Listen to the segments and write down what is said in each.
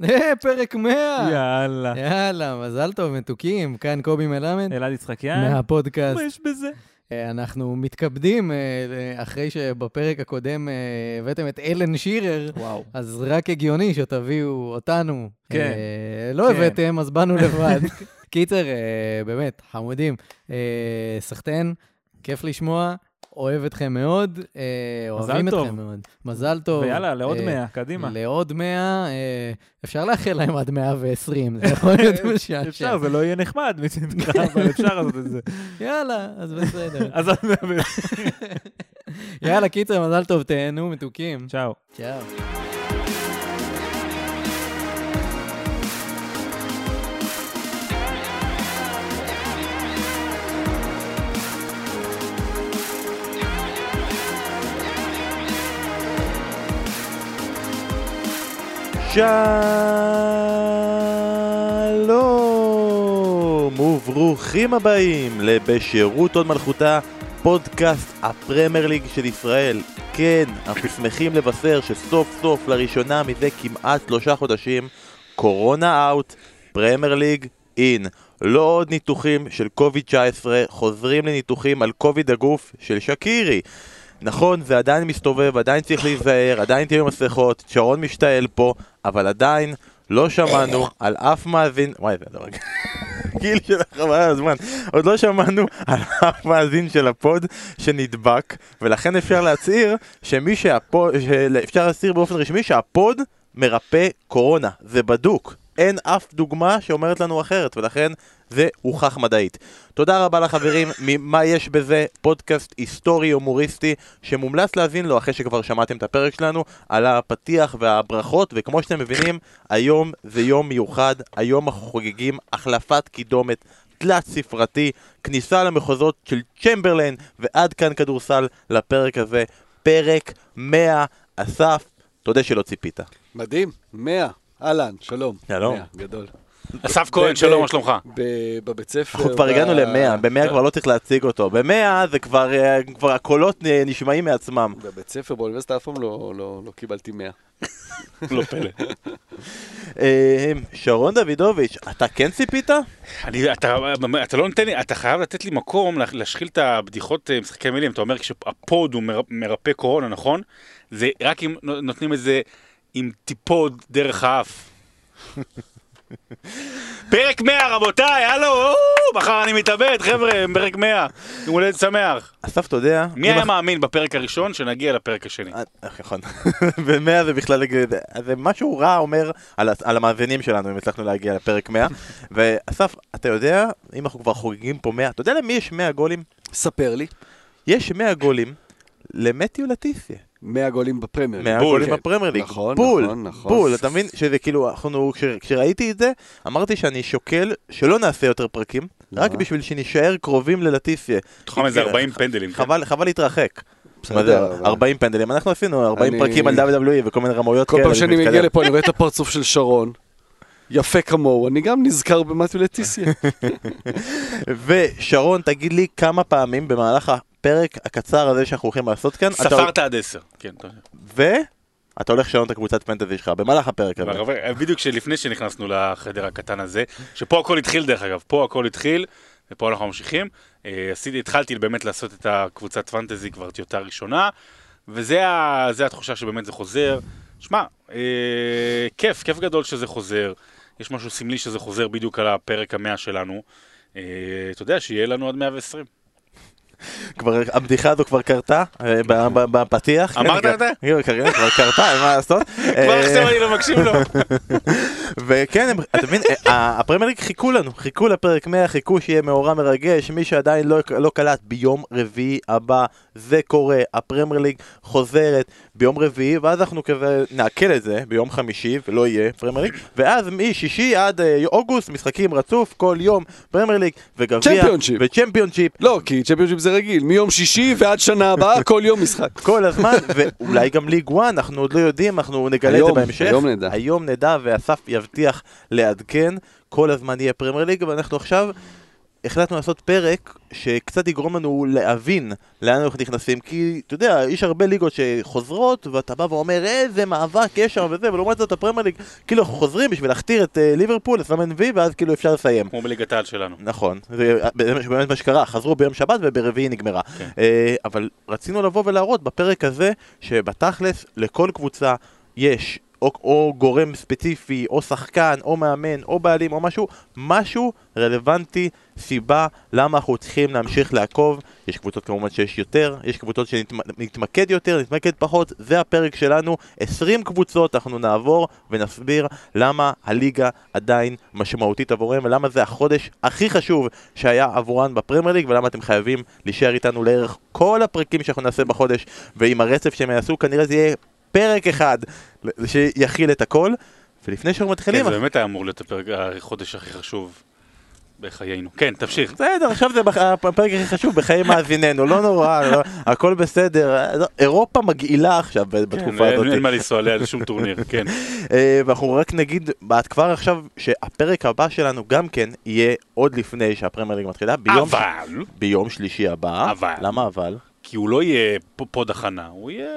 אה, פרק 100! יאללה. יאללה, מזל טוב, מתוקים. כאן קובי מלמד, אלעד יצחקיאן. מהפודקאסט. מה יש בזה? אה, אנחנו מתכבדים, אה, אחרי שבפרק הקודם הבאתם את אלן שירר, וואו. אז רק הגיוני שתביאו אותנו. כן. לא כן. הבאתם, אז באנו לבד. קיצר, באמת, חמודים. סחטיין, כיף לשמוע, אוהב אתכם מאוד, אה, אוהבים טוב. אתכם מאוד. מזל טוב. ויאללה, לעוד אה, 100, קדימה. לעוד 100, אה, אפשר לאחל להם עד 120, זה יכול להיות משעשע. אפשר, זה לא יהיה נחמד מצדך, אבל אפשר לעשות את זה. יאללה, אז בסדר. אז עד 100 ו... יאללה, קיצר, מזל טוב, תהנו, מתוקים. צ'או. צ'או. שלום וברוכים הבאים לבשירות הוד מלכותה, פודקאסט הפרמייר ליג של ישראל. כן, אנחנו שמחים לבשר שסוף סוף לראשונה מזה כמעט שלושה חודשים, קורונה out, פרמייר ליג in. לא עוד ניתוחים של קוביד 19, חוזרים לניתוחים על כובד הגוף של שקירי. נכון, זה עדיין מסתובב, עדיין צריך להיזהר, עדיין תהיו מסכות, שרון משתעל פה, אבל עדיין לא שמענו על אף מאזין, וואי זה רגע, ג'ינגל של החבל הזמן, עוד לא שמענו על אף מאזין של הפוד שנדבק, ולכן אפשר להצהיר שמי שהפוד, אפשר להצהיר באופן רשמי שהפוד מרפא קורונה, זה בדוק. אין אף דוגמה שאומרת לנו אחרת, ולכן זה הוכח מדעית. תודה רבה לחברים ממה יש בזה, פודקאסט היסטורי הומוריסטי שמומלץ להאזין לו אחרי שכבר שמעתם את הפרק שלנו על הפתיח והברכות, וכמו שאתם מבינים, היום זה יום מיוחד, היום אנחנו חוגגים החלפת קידומת תלת ספרתי, כניסה למחוזות של צ'מברליין, ועד כאן כדורסל לפרק הזה, פרק 100, אסף, תודה שלא ציפית. מדהים, 100, אהלן, שלום. שלום. 100, גדול. אסף כהן, שלום, ב- מה שלומך? ב- בבית ספר... אנחנו כבר ב- הגענו ל-100, ב-100 כבר לא צריך להציג אותו, ב-100 זה כבר, אה, כבר הקולות נשמעים מעצמם. בבית ספר באוניברסיטה אף פעם לא, לא, לא קיבלתי 100. לא פלא. אה, שרון דוידוביץ', אתה כן ציפית? אני, אתה, אתה לא נותן לי, אתה חייב לתת לי מקום לה- להשחיל את הבדיחות אה, משחקי מילים. אתה אומר שהפוד הוא מר- מרפא קורונה, נכון? זה רק אם נו- נותנים את זה עם טיפוד דרך האף. פרק 100 רבותיי, הלו, מחר אני מתאבד, חבר'ה, פרק 100. יום הולדת שמח. אסף, אתה יודע? מי היה מאמין בפרק הראשון שנגיע לפרק השני? אה, נכון. ב-100 זה בכלל, זה משהו רע אומר על המאזינים שלנו אם הצלחנו להגיע לפרק 100. ואסף, אתה יודע, אם אנחנו כבר חוגגים פה 100, אתה יודע למי יש 100 גולים? ספר לי, יש 100 גולים למתיו לטיסיה. 100 גולים בפרמייר. 100 בול. גולים כן. בפרמייר ליג. נכון, בול, נכון, נכון. בול, אתה מבין שזה כאילו, אנחנו, כש- כשראיתי את זה, אמרתי שאני שוקל שלא נעשה יותר פרקים, רק? בשביל שנישאר קרובים ללטיסיה. מתוכם איזה כי- 40 פנדלים. כן? חבל, חבל להתרחק. בסדר, מה זה, אבל- 40 פנדלים, אנחנו עשינו 40 אני- פרקים על WWE וכל מיני רמאויות כל כאלה. פעם שאני מגיע. לפה אני רואה את הפרצוף של שרון, יפה כמוהו, אני גם נזכר במתיו לטיסיה. ושרון, תגיד לי כמה פעמים במהלך הפרק הקצר הזה שאנחנו הולכים לעשות כאן, אתה- ספרת עד 10. כן, אתה יודע. ואתה הולך לשנות את הקבוצת פנטזי שלך במהלך הפרק הזה. בדיוק שלפני שנכנסנו לחדר הקטן הזה, שפה הכל התחיל דרך אגב, פה הכל התחיל, ופה אנחנו ממשיכים. אה, עשיתי, התחלתי באמת לעשות את הקבוצת פנטזי כבר טיוטה ראשונה, וזה ה- התחושה שבאמת זה חוזר. שמע, אה, כיף, כיף גדול שזה חוזר. יש משהו סמלי שזה חוזר בדיוק על הפרק המאה שלנו. אה, אתה יודע, שיהיה לנו עד 120. כבר, הבדיחה הזו כבר קרתה אה, ב- בפתיח. אמרת כן, את זה? כבר קרתה, אין מה לעשות. כבר אה, עכשיו אני לא מקשיב לו. וכן, אתה מבין, אה, הפרמייר ליג חיכו לנו, חיכו לפרק 100, חיכו שיהיה מאורע מרגש, מי שעדיין לא, לא קלט, ביום רביעי הבא זה קורה, הפרמייר ליג חוזרת ביום רביעי, ואז אנחנו כזה נעכל את זה ביום חמישי, ולא יהיה פרמייר ליג, ואז משישי עד אוגוסט, משחקים רצוף, כל יום, פרמייר ליג, וגביע, צ'מפיונשיפ. וצ'מפיונשיפ, לא, כי צ'מפיונשיפ זה רגיל, מיום שישי ועד שנה הבאה, כל יום משחק. כל הזמן, ואולי גם ליג 1, אנחנו עוד לא יודעים, אנחנו נגלה את היום, זה בהמשך. היום נדע. היום נדע, ואסף יבטיח לעדכן, כל הזמן יהיה פרמייר ליג, ואנחנו עכשיו החלטנו לעשות פרק שקצת יגרום לנו להבין לאן אנחנו נכנסים, כי אתה יודע, יש הרבה ליגות שחוזרות, ואתה בא ואומר איזה מאבק יש שם וזה, ולעומת זאת הפרמייר ליג, כאילו אנחנו חוזרים בשביל להכתיר את אה, ליברפול, לסמן וי, ואז כאילו אפשר לסיים. כמו בליגת העל שלנו. נכון, זה באמת מה שקרה, חזרו ביום שבת וברביעי נגמרה. כן. אה, אבל רצינו לבוא ולהראות בפרק הזה, שבתכלס לכל קבוצה יש או, או גורם ספציפי, או שחקן, או מאמן, או בעלים, או משהו, משהו רלוונטי, סיבה למה אנחנו צריכים להמשיך לעקוב. יש קבוצות כמובן שיש יותר, יש קבוצות שנתמקד יותר, נתמקד פחות, זה הפרק שלנו. 20 קבוצות אנחנו נעבור ונסביר למה הליגה עדיין משמעותית עבורם, ולמה זה החודש הכי חשוב שהיה עבורן בפרמייר ליג, ולמה אתם חייבים להישאר איתנו לערך כל הפרקים שאנחנו נעשה בחודש, ועם הרצף שהם יעשו כנראה זה יהיה פרק אחד שיכיל את הכל. ולפני שאנחנו מתחילים... כן, זה באמת היה אמור להיות הפרק, החודש הכי חשוב בחיינו. כן, תמשיך. בסדר, עכשיו זה הפרק הכי חשוב בחיי מאזיננו, לא נורא, לא- הכל בסדר. אירופה מגעילה עכשיו בתקופה כן, אין- הזאת. אין מה לנסוע עליה לשום טורניר, כן. אה, ואנחנו רק נגיד כבר עכשיו שהפרק הבא שלנו גם כן יהיה עוד לפני שהפרמייר ליג מתחילה, ביום- אבל, ביום שלישי הבא. אבל. למה אבל? כי הוא לא יהיה פוד הכנה, הוא יהיה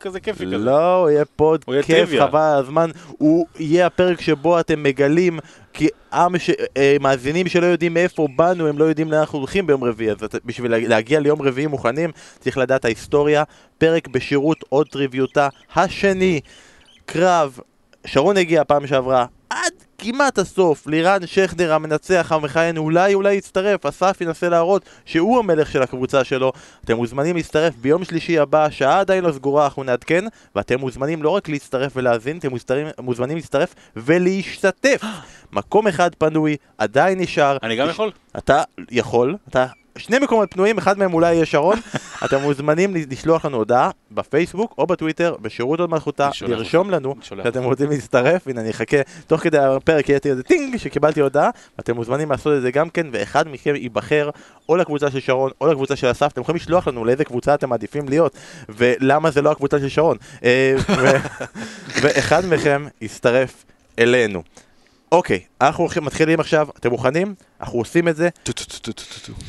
כזה כיפי כזה. לא, הוא יהיה פוד הוא יהיה כיף, טריוויה. חבל על הזמן. הוא יהיה הפרק שבו אתם מגלים כי עם ש... אה, מאזינים שלא יודעים מאיפה באנו, הם לא יודעים לאן אנחנו הולכים ביום רביעי. אז בשביל לה- להגיע ליום רביעי מוכנים, צריך לדעת ההיסטוריה. פרק בשירות עוד טריוויותה השני. קרב, שרון הגיע פעם שעברה עד כמעט הסוף, לירן שכנר המנצח המכהן אולי אולי יצטרף, אסף ינסה להראות שהוא המלך של הקבוצה שלו. אתם מוזמנים להצטרף ביום שלישי הבא, השעה עדיין לא סגורה, אנחנו נעדכן, ואתם מוזמנים לא רק להצטרף ולהאזין, אתם מוזמנים, מוזמנים להצטרף ולהשתתף. מקום אחד פנוי, עדיין נשאר. אני גם יכול? אתה יכול, אתה... שני מקומות פנויים, אחד מהם אולי יהיה שרון. אתם מוזמנים לשלוח לנו הודעה בפייסבוק או בטוויטר, בשירות עוד מלכותה, לרשום לנו שאתם רוצים להצטרף. הנה, אני אחכה, תוך כדי הפרק יהיה איזה טינג שקיבלתי הודעה, ואתם מוזמנים לעשות את זה גם כן, ואחד מכם ייבחר או לקבוצה של שרון או לקבוצה של אסף. אתם יכולים לשלוח לנו לאיזה קבוצה אתם מעדיפים להיות, ולמה זה לא הקבוצה של שרון. אה, ואחד מכם יצטרף אלינו. אוקיי, אנחנו הולכים- מתחילים עכשיו, אתם מוכנים? אנחנו עושים את זה.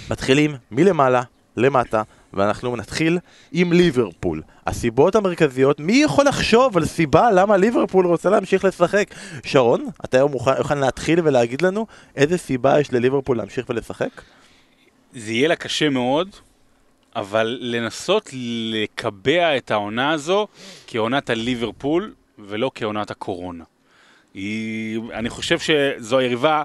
מתחילים מלמעלה למטה, ואנחנו נתחיל עם ליברפול. הסיבות המרכזיות, מי יכול לחשוב על סיבה למה ליברפול רוצה להמשיך לשחק? שרון, אתה היום מוכן, מוכן להתחיל ולהגיד לנו איזה סיבה יש לליברפול להמשיך ולשחק? זה יהיה לה קשה מאוד, אבל לנסות לקבע את העונה הזו כעונת הליברפול ולא כעונת הקורונה. היא, אני חושב שזו היריבה,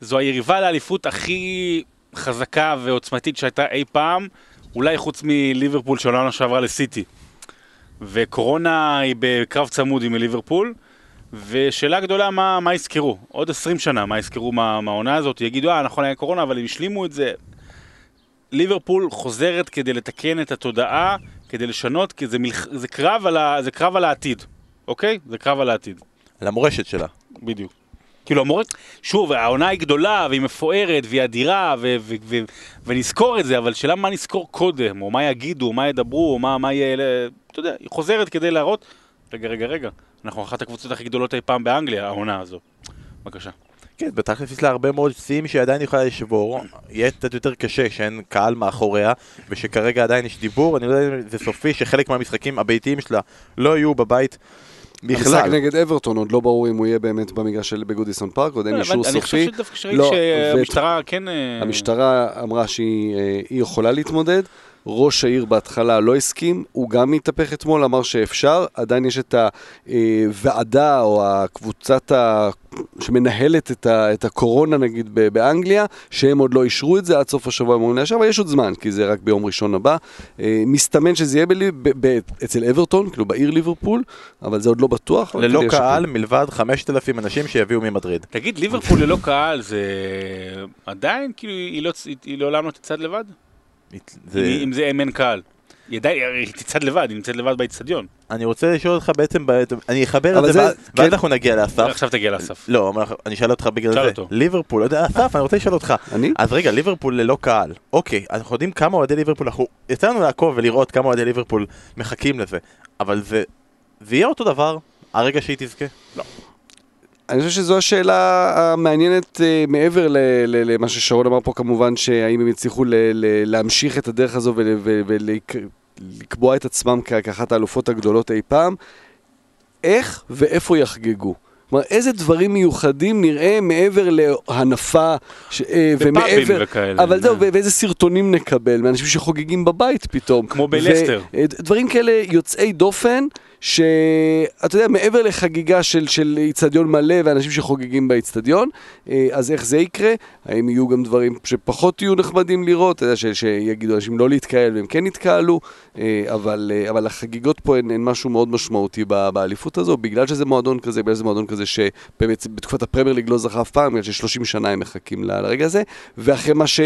זו היריבה לאליפות הכי חזקה ועוצמתית שהייתה אי פעם, אולי חוץ מליברפול של העונה שעברה לסיטי. וקורונה היא בקרב צמוד עם ליברפול, ושאלה גדולה מה, מה יזכרו, עוד 20 שנה מה יזכרו מה- מהעונה הזאת, יגידו אה נכון היה קורונה אבל הם השלימו את זה. ליברפול חוזרת כדי לתקן את התודעה, כדי לשנות, כי זה, מלח... זה, קרב, על ה... זה קרב על העתיד, אוקיי? זה קרב על העתיד, על המורשת שלה. בדיוק. כאילו המורת, שוב, העונה היא גדולה והיא מפוארת והיא אדירה ו- ו- ו- ונזכור את זה, אבל שאלה מה נזכור קודם, או מה יגידו, או מה ידברו, או מה, מה יהיה, אתה יודע, היא חוזרת כדי להראות, רגע, רגע, רגע, אנחנו אחת הקבוצות הכי גדולות אי פעם באנגליה, העונה הזו. בבקשה. כן, בתכלס יש לה הרבה מאוד שיאים שהיא עדיין יכולה לשבור. יהיה קצת יותר קשה שאין קהל מאחוריה, ושכרגע עדיין יש דיבור. אני לא יודע אם זה סופי שחלק מהמשחקים הביתיים שלה לא יהיו בבית המשחק בכלל. נגד אברטון עוד לא ברור אם הוא יהיה באמת במגרש של בגודיסון פארק, עוד אין לא, אישור אני חושב סופי. שדווקא שראיתי לא, שהמשטרה כן... אה, המשטרה אמרה שהיא אה, יכולה להתמודד, ראש העיר בהתחלה לא הסכים, הוא גם התהפך אתמול, אמר שאפשר, עדיין יש את הוועדה או הקבוצת ה... שמנהלת את, ה... את הקורונה נגיד ב- באנגליה, שהם עוד לא אישרו את זה, עד סוף השבוע הם אמורים לאשר, אבל יש עוד זמן, כי זה רק ביום ראשון הבא. אה, מסתמן שזה יהיה בלי... ב... ב... אצל אברטון, כאילו בעיר ליברפול, אבל זה עוד לא בטוח. ללא קהל מלבד 5,000 אנשים שיביאו ממדריד. תגיד, ליברפול ללא קהל זה עדיין, כאילו, היא לא- היא לעולם לא תצעד לבד? זה... אם זה אם אין קהל. היא עדיין, היא תצעד לבד, היא נמצאת לבד באיצטדיון. אני רוצה לשאול אותך בעצם, אני אחבר אבל את זה, זה- ואז- כן. אנחנו נגיע לאסף. עכשיו תגיע לאסף. לא, אני אשאל אותך בגלל זה. אותו. ליברפול, לא אסף, אני רוצה לשאול אותך. אני? אז רגע, ליברפול ללא קהל. אוקיי, אנחנו יודעים כמה אוהדי ליברפול, אנחנו יצא לנו לעקוב ולראות כמה אוהדי ליברפול מחכים לזה. אבל זה, זה יהיה אותו דבר, הרגע שהיא תזכה. אני חושב שזו השאלה המעניינת אה, מעבר ל- ל- למה ששרון אמר פה כמובן, שהאם הם יצליחו ל- ל- להמשיך את הדרך הזו ולקבוע את עצמם כאחת האלופות הגדולות אי פעם, איך ואיפה יחגגו. כלומר, איזה דברים מיוחדים נראה מעבר להנפה ש- אה, ומעבר... וכאלה. אבל זהו, ו- ואיזה סרטונים נקבל מאנשים שחוגגים בבית פתאום. כמו בלסטר. אה, דברים כאלה יוצאי דופן, שאתה יודע, מעבר לחגיגה של, איצטדיון מלא ואנשים שחוגגים באיצטדיון, אה, אז איך זה יקרה? האם יהיו גם דברים שפחות יהיו נחמדים לראות? אתה יודע, ש- שיגידו אנשים לא להתקהל והם כן יתקהלו, אה, אבל, אה, אבל החגיגות פה הן, הן משהו מאוד משמעותי באליפות הזו, בגלל שזה מועדון כזה, בגלל שזה מועדון כזה שבאמת בתקופת הפרמייר ליג לא זכה אף פעם, בגלל ש-30 שנה הם מחכים לרגע הזה, ואחרי מה ש...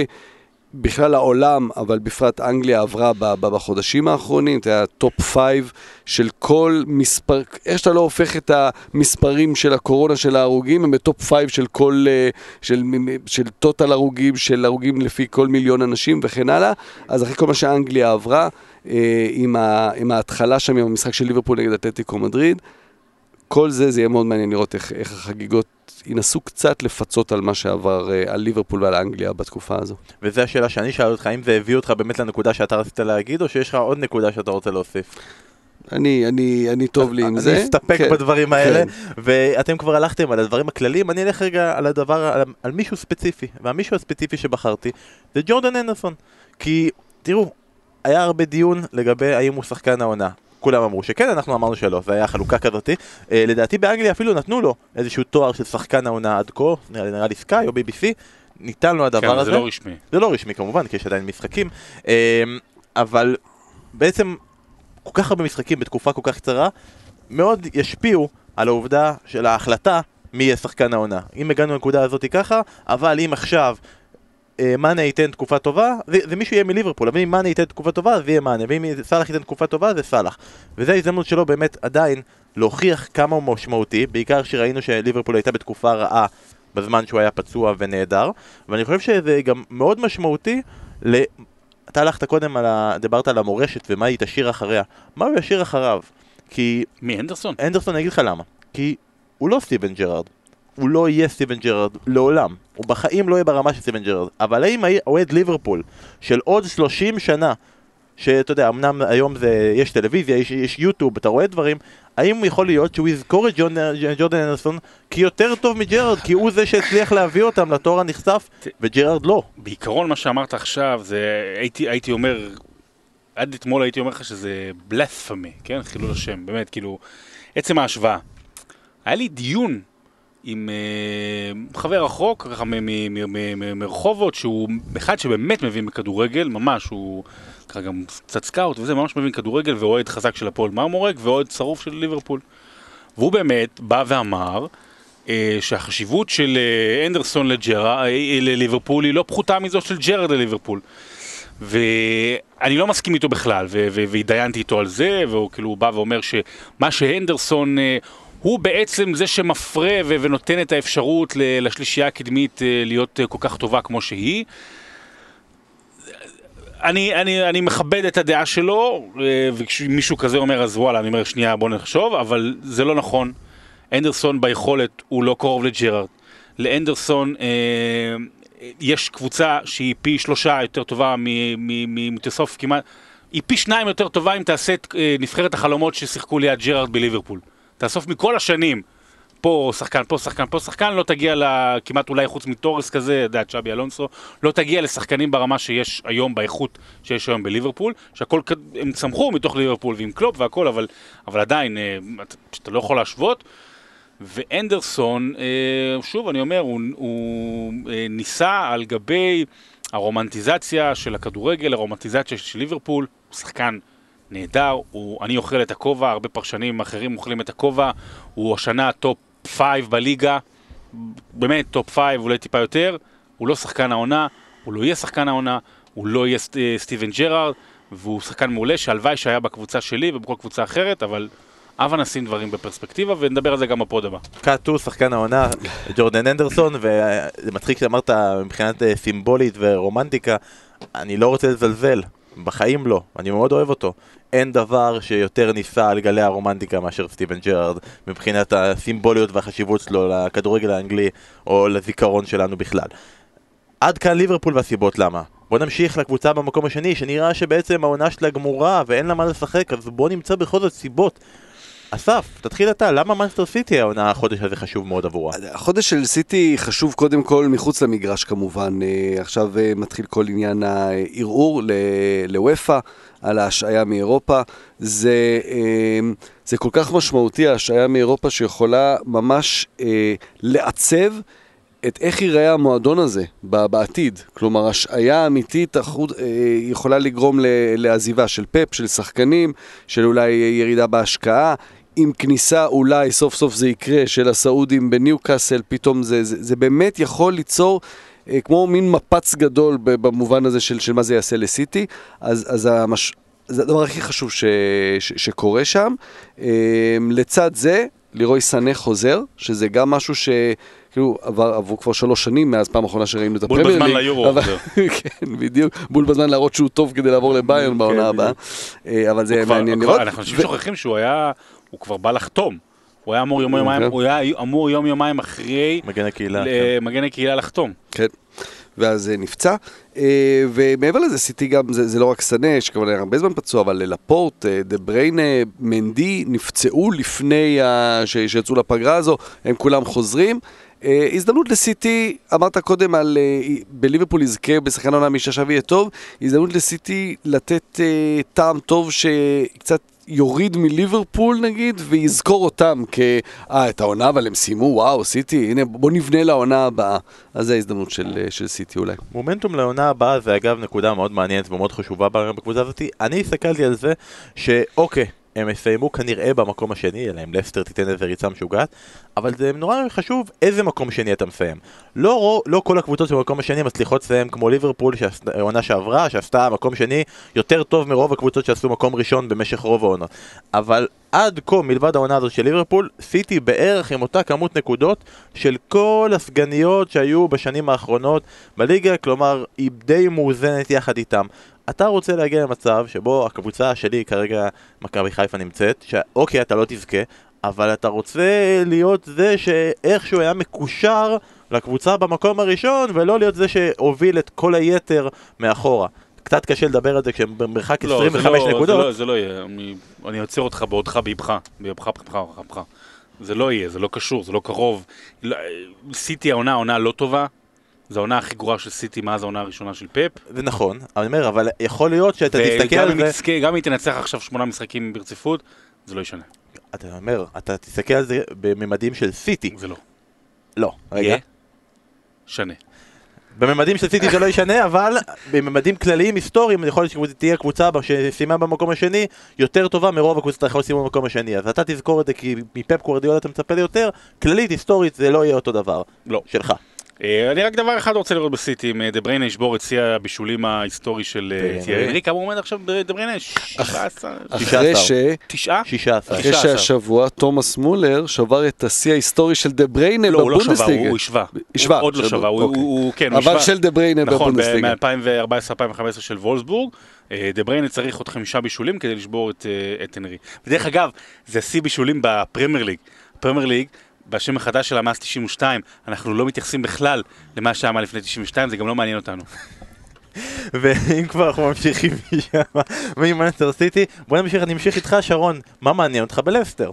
בכלל העולם, אבל בפרט אנגליה עברה בחודשים האחרונים, אתה יודע, top five של כל מספר, איך שאתה לא הופך את המספרים של הקורונה של ההרוגים, הם ב top five של כל, אה, של, של total הרוגים, של הרוגים לפי כל מיליון אנשים וכן הלאה. אז אחרי כל מה שאנגליה עברה, אה, עם, ה, עם ההתחלה שם, עם המשחק של ליברפול נגד אתלטיקו מדריד, כל זה, זה יהיה מאוד מעניין לראות איך, איך החגיגות ינסו קצת לפצות על מה שעבר, אה, על ליברפול ועל אנגליה בתקופה הזו. וזו השאלה שאני שאל אותך, האם זה הביא אותך באמת לנקודה שאתה רצית להגיד, או שיש לך עוד נקודה שאתה רוצה להוסיף? אני, אני, אני טוב לי עם זה. אני אסתפק כן, בדברים האלה, כן. ואתם כבר הלכתם על הדברים הכלליים, אני אלך רגע על הדבר, על, על מישהו ספציפי, והמישהו הספציפי שבחרתי זה ג'ורדן אנדרסון. כי, תראו, היה הרבה דיון לגבי האם הוא שחקן העונה. כולם אמרו שכן, אנחנו אמרנו שלא, זה היה חלוקה כזאתי. אה, לדעתי באנגליה אפילו נתנו לו איזשהו תואר של שחקן העונה עד כה, נראה לי- סקאי או BBC, ניתן לו הדבר כן, הזה. זה לא רשמי. זה לא רשמי כמובן, כי יש עדיין משחקים, אמ, אבל בעצם כל כך הרבה משחקים בתקופה כל כך קצרה, מאוד ישפיעו על העובדה של ההחלטה מי יהיה שחקן העונה. אם הגענו לנקודה הזאת ככה, אבל אם עכשיו מאנה ייתן תקופה טובה, זה, זה מישהו יהיה מליברפול, אבל אם מאנה ייתן תקופה טובה, זה יהיה מאנה, ואם סאלח ייתן תקופה טובה, זה סאלח. וזו ההזדמנות שלו באמת עדיין להוכיח כמה הוא משמעותי, בעיקר שראינו שליברפול הייתה בתקופה רעה בזמן שהוא היה פצוע ונהדר, ואני חושב שזה גם מאוד משמעותי ל... אתה הלכת קודם על ה... דיברת על המורשת ומה היא תשאיר אחריה. מה הוא ישאיר אחריו? כי מי, הנדרסון? הנדרסון, אני אגיד לך למה. כי הוא לא סטיבן ג'רארד. הוא לא יהיה סטיבן ג'רארד לעולם. הוא בחיים לא יהיה ברמה של סטיבן ג'רארד. אבל האם אוהד ליברפול של עוד 30 שנה, שאתה יודע, אמנם היום זה, יש טלוויזיה, יש, יש יוטיוב, אתה רואה דברים, האם יכול להיות שהוא יזכור את ג'ון, ג'ורדן הנדרסון כיותר טוב מג'רארד, כי הוא זה שהצליח להביא אותם לתואר הנכסף, וג'רארד לא. בעיקרון מה שאמרת עכשיו, זה הייתי, הייתי אומר, עד אתמול הייתי אומר לך שזה blasphemy, כן? חילול השם, באמת, כאילו, עצם ההשוואה. היה לי דיון עם אה, חבר רחוק, ככה מרחובות, שהוא אחד שבאמת מבין בכדורגל, ממש, הוא ככה גם קצת scout וזה, ממש מבין כדורגל, ואוהד חזק של הפועל מרמורק, ואוהד שרוף של ליברפול. והוא באמת בא ואמר, אה, שהחשיבות של אה, אנדרסון לליברפול היא לא פחותה מזו של ג'רד לליברפול. ואני לא מסכים איתו בכלל, והתדיינתי איתו על זה, והוא כאילו בא ואומר שמה שהנדרסון, הוא בעצם זה שמפרה ונותן את האפשרות לשלישייה הקדמית אה, להיות אה, כל כך טובה כמו שהיא. אני, אני, אני מכבד את הדעה שלו, אה, וכשמישהו כזה אומר אז וואלה, אני אומר שנייה בוא נחשוב, אבל זה לא נכון. הנדרסון ביכולת הוא לא קרוב לג'רארד. להנדרסון אה, יש קבוצה שהיא פי שלושה יותר טובה מתוסוף כמעט, היא פי שניים יותר טובה אם תעשה את אה, נבחרת החלומות ששיחקו ליד ג'רארד בליברפול. תאסוף מכל השנים, פה שחקן, פה שחקן, פה שחקן, לא תגיע. כמעט אולי חוץ מטורס כזה, אתה יודע, צ'אבי אלונסו, לא תגיע לשחקנים ברמה שיש היום, באיכות שיש היום בליברפול, שהכל, הם צמחו מתוך ליברפול ועם קלופ והכל, אבל, אבל עדיין, אה, אתה לא יכול להשוות. והנדרסון, אה, שוב אני אומר, הוא, הוא אה, נישא על גלי הרומנטיזציה של הכדורגל, הרומנטיזציה של ליברפול, הוא שחקן נהדר, הוא, אני אוכל את הכובע, הרבה פרשנים אחרים אוכלים את הכובע, הוא השנה טופ 5 בליגה, באמת טופ 5, אולי טיפה יותר, הוא לא שחקן העונה, הוא לא יהיה שחקן העונה, הוא לא יהיה סט, אה, סטיבן ג'רארד, והוא שחקן מעולה שהלוואי שהיה בקבוצה שלי ובכל קבוצה אחרת, אבל הבה נשים דברים בפרספקטיבה ונדבר על זה גם בפוד הבא. קאטו, שחקן העונה, ג'ורדן הנדרסון, וזה מצחיק שאמרת מבחינת אה, סימבולית ורומנטיקה, אני לא רוצה לזלזל בחיים לא, אני מאוד אוהב אותו. אין דבר שיותר נישא על גלי הרומנטיקה מאשר סטיבן ג'רארד, מבחינת הסימבוליות והחשיבות שלו לכדורגל האנגלי, או לזיכרון שלנו בכלל. עד כאן ליברפול והסיבות למה. בוא נמשיך לקבוצה במקום השני, שנראה שבעצם העונה שלה גמורה ואין לה מה לשחק, אז בוא נמצא בכל זאת סיבות. אסף, תתחיל אתה, למה מנסטר סיטי העונה החודש הזה חשוב מאוד עבורה? החודש של סיטי חשוב קודם כל מחוץ למגרש כמובן. אה, עכשיו אה, מתחיל כל עניין הערעור לוופא על ההשעיה מאירופה. זה, אה, זה כל כך משמעותי ההשעיה מאירופה שיכולה ממש לעצב את איך ייראה המועדון הזה בעתיד. כלומר, השעיה אמיתית אחוד, אה, יכולה לגרום לעזיבה של פאפ, של שחקנים, של אולי ירידה בהשקעה. עם כניסה אולי סוף סוף זה יקרה של הסעודים בניו קאסל, פתאום זה, זה, זה באמת יכול ליצור אה, כמו מין מפץ גדול במובן הזה של, של מה זה יעשה לסיטי, אז, אז המש... זה הדבר הכי חשוב ש, ש, שקורה שם. אה, לצד זה, לירוי סנה חוזר, שזה גם משהו ש... כאילו, עבר, עברו כבר שלוש שנים מאז פעם אחרונה שראינו את הפרמייר ליג. בול בזמן ליורו. אבל, כן, בדיוק. בול בזמן להראות שהוא טוב כדי לעבור לביירן בעונה הבאה. אה, אבל זה מעניין לראות. אנחנו אנשים שוכחים שהוא היה, הוא כבר בא לחתום. הוא היה אמור יום יומיים, הוא היה אמור יום יומיים אחרי מגן הקהילה, כן. מגן הקהילה לחתום. כן. ואז נפצע. אה, ומעבר לזה, סיטי גם, זה, זה לא רק סנה, יש כמובן הרבה זמן פצוע, אבל לפורט, אה, דה בריינה, מנדי, נפצעו לפני ה... שיצאו לפגרה הזו, הם כולם חוזרים. אה, הזדמנות לסיטי, אמרת קודם על בליברפול יזכה בשחקן העונה מי ששב יהיה טוב, הזדמנות לסיטי לתת טעם טוב שקצת יוריד מליברפול נגיד, ויזכור אותם כ... אה, את העונה אבל הם סיימו, וואו, סיטי, הנה בוא נבנה לעונה הבאה. אז זו ההזדמנות של, של סיטי אולי. מומנטום לעונה הבאה זה אגב נקודה מאוד מעניינת ומאוד חשובה בקבוצה הזאת. אני הסתכלתי על זה שאוקיי, הם יסיימו כנראה במקום השני, אלא אם לסטר תיתן איזה ריצה משוגעת, אבל זה נורא חשוב איזה מקום שני אתה מסיים. לא, לא כל הקבוצות שבמקום השני מצליחות לסיים כמו ליברפול, העונה שעברה, שעשתה מקום שני יותר טוב מרוב הקבוצות שעשו מקום ראשון במשך רוב העונות. אבל עד כה, מלבד העונה הזאת של ליברפול, סיטי בערך עם אותה כמות נקודות של כל הסגניות שהיו בשנים האחרונות בליגה, כלומר היא די מאוזנת יחד איתם. אתה רוצה להגיע למצב שבו הקבוצה שלי כרגע, מכבי חיפה נמצאת, שאוקיי, אתה לא תזכה, אבל אתה רוצה להיות זה שאיכשהו היה מקושר לקבוצה במקום הראשון, ולא להיות זה שהוביל את כל היתר מאחורה. קצת קשה לדבר על זה כשהם במרחק לא, 25 לא, נקודות. זה לא, זה לא יהיה, אני, אני עוצר אותך בעודך באבך, באבך, באבך, באבך. זה לא יהיה, זה לא קשור, זה לא קרוב. סיטי העונה עונה לא טובה, זו העונה הכי גרועה של סיטי מאז העונה הראשונה של פפ. זה נכון, אני אומר, אבל יכול להיות שאתה תסתכל על זה... גם אם תנצח עכשיו שמונה משחקים ברציפות, זה לא ישנה. אתה אומר, אתה תסתכל על זה בממדים של סיטי. זה לא. לא, רגע. שנה. בממדים של סיטי זה לא ישנה, אבל בממדים כלליים היסטוריים, יכול להיות שתהיה קבוצה שסיימה במקום השני יותר טובה מרוב הקבוצות האחרות סיימו במקום השני. אז אתה תזכור את זה כי מפפ אתה מצפה ליותר, כללית, היסטורית, זה לא יהיה אותו דבר. לא. שלך. אה, אני רק דבר אחד רוצה לראות בסיטי, אם אה, דה בריינה ישבור את שיא הבישולים ההיסטורי של תיארי אנרי, כמה הוא עומד עכשיו דה בריינה? 16? אחרי ש... תשעה? 16. אחרי שהשבוע תומאס מולר שבר את השיא ההיסטורי של דה בריינה בבונדסליגה. לא, הוא לא שבר, הוא השווה. השווה. עוד לא שבר, הוא כן, הוא השווה. אבל של דה בריינה בבונדסליגה. נכון, מ-2014-2015 של וולסבורג. אה, דה בריינה צריך עוד חמישה בישולים כדי לשבור את אנרי. ודרך אגב, זה השיא בישולים בפרמייר ליג. פרמייר ליג בשם החדש שלה מאז 92, אנחנו לא מתייחסים בכלל למה שהיה לפני 92, זה גם לא מעניין אותנו. ואם כבר אנחנו ממשיכים משם, ממנצ'סטר סיטי, בוא נמשיך, אני אמשיך איתך שרון, מה מעניין אותך בלסטר?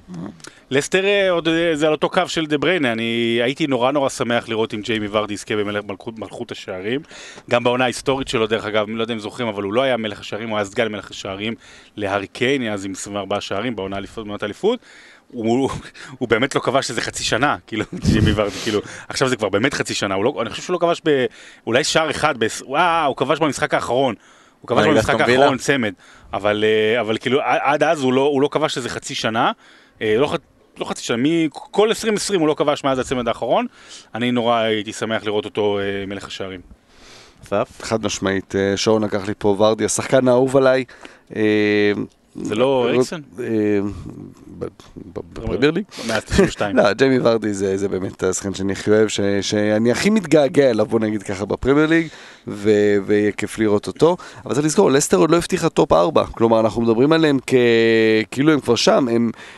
לסטר אה, עוד אה, זה על אותו קו של דה בריינה, אני הייתי נורא נורא שמח לראות אם ג'יימי ורדי יזכה במלכות השערים, גם בעונה ההיסטורית שלו דרך אגב, לא יודע אם זוכרים, אבל הוא לא היה מלך השערים, הוא היה סגן מלך השערים להארי קיין, אז עם 24 שערים בעונה האליפות. הוא, הוא באמת לא כבש איזה חצי שנה, כאילו, ג'ימי ורדי, כאילו, עכשיו זה כבר באמת חצי שנה, לא, אני חושב שהוא לא כבש ב... אולי שער אחד, ב, וואו, הוא כבש במשחק האחרון, הוא כבש במשחק האחרון צמד, אבל, אה, אבל כאילו, עד אז הוא לא, הוא לא כבש איזה חצי שנה, אה, לא, לא חצי שנה, מכל 2020 הוא לא כבש מאז הצמד האחרון, אני נורא הייתי שמח לראות אותו אה, מלך השערים. חד משמעית, שרון לקח לי פה ורדי, השחקן האהוב עליי. זה לא? אה, ב- ב- בפרמייר ליג? מאז 92. לא, ג'יימי ורדי זה, באמת השחקן שאני הכי אוהב, שאני הכי מתגעגע אליו, בוא נגיד ככה, בפרמייר ליג, ויהיה כיף לראות אותו. אבל צריך לזכור, לסטר עוד לא הבטיחה טופ 4, כלומר, אנחנו מדברים עליהם. כאילו הם כבר שם,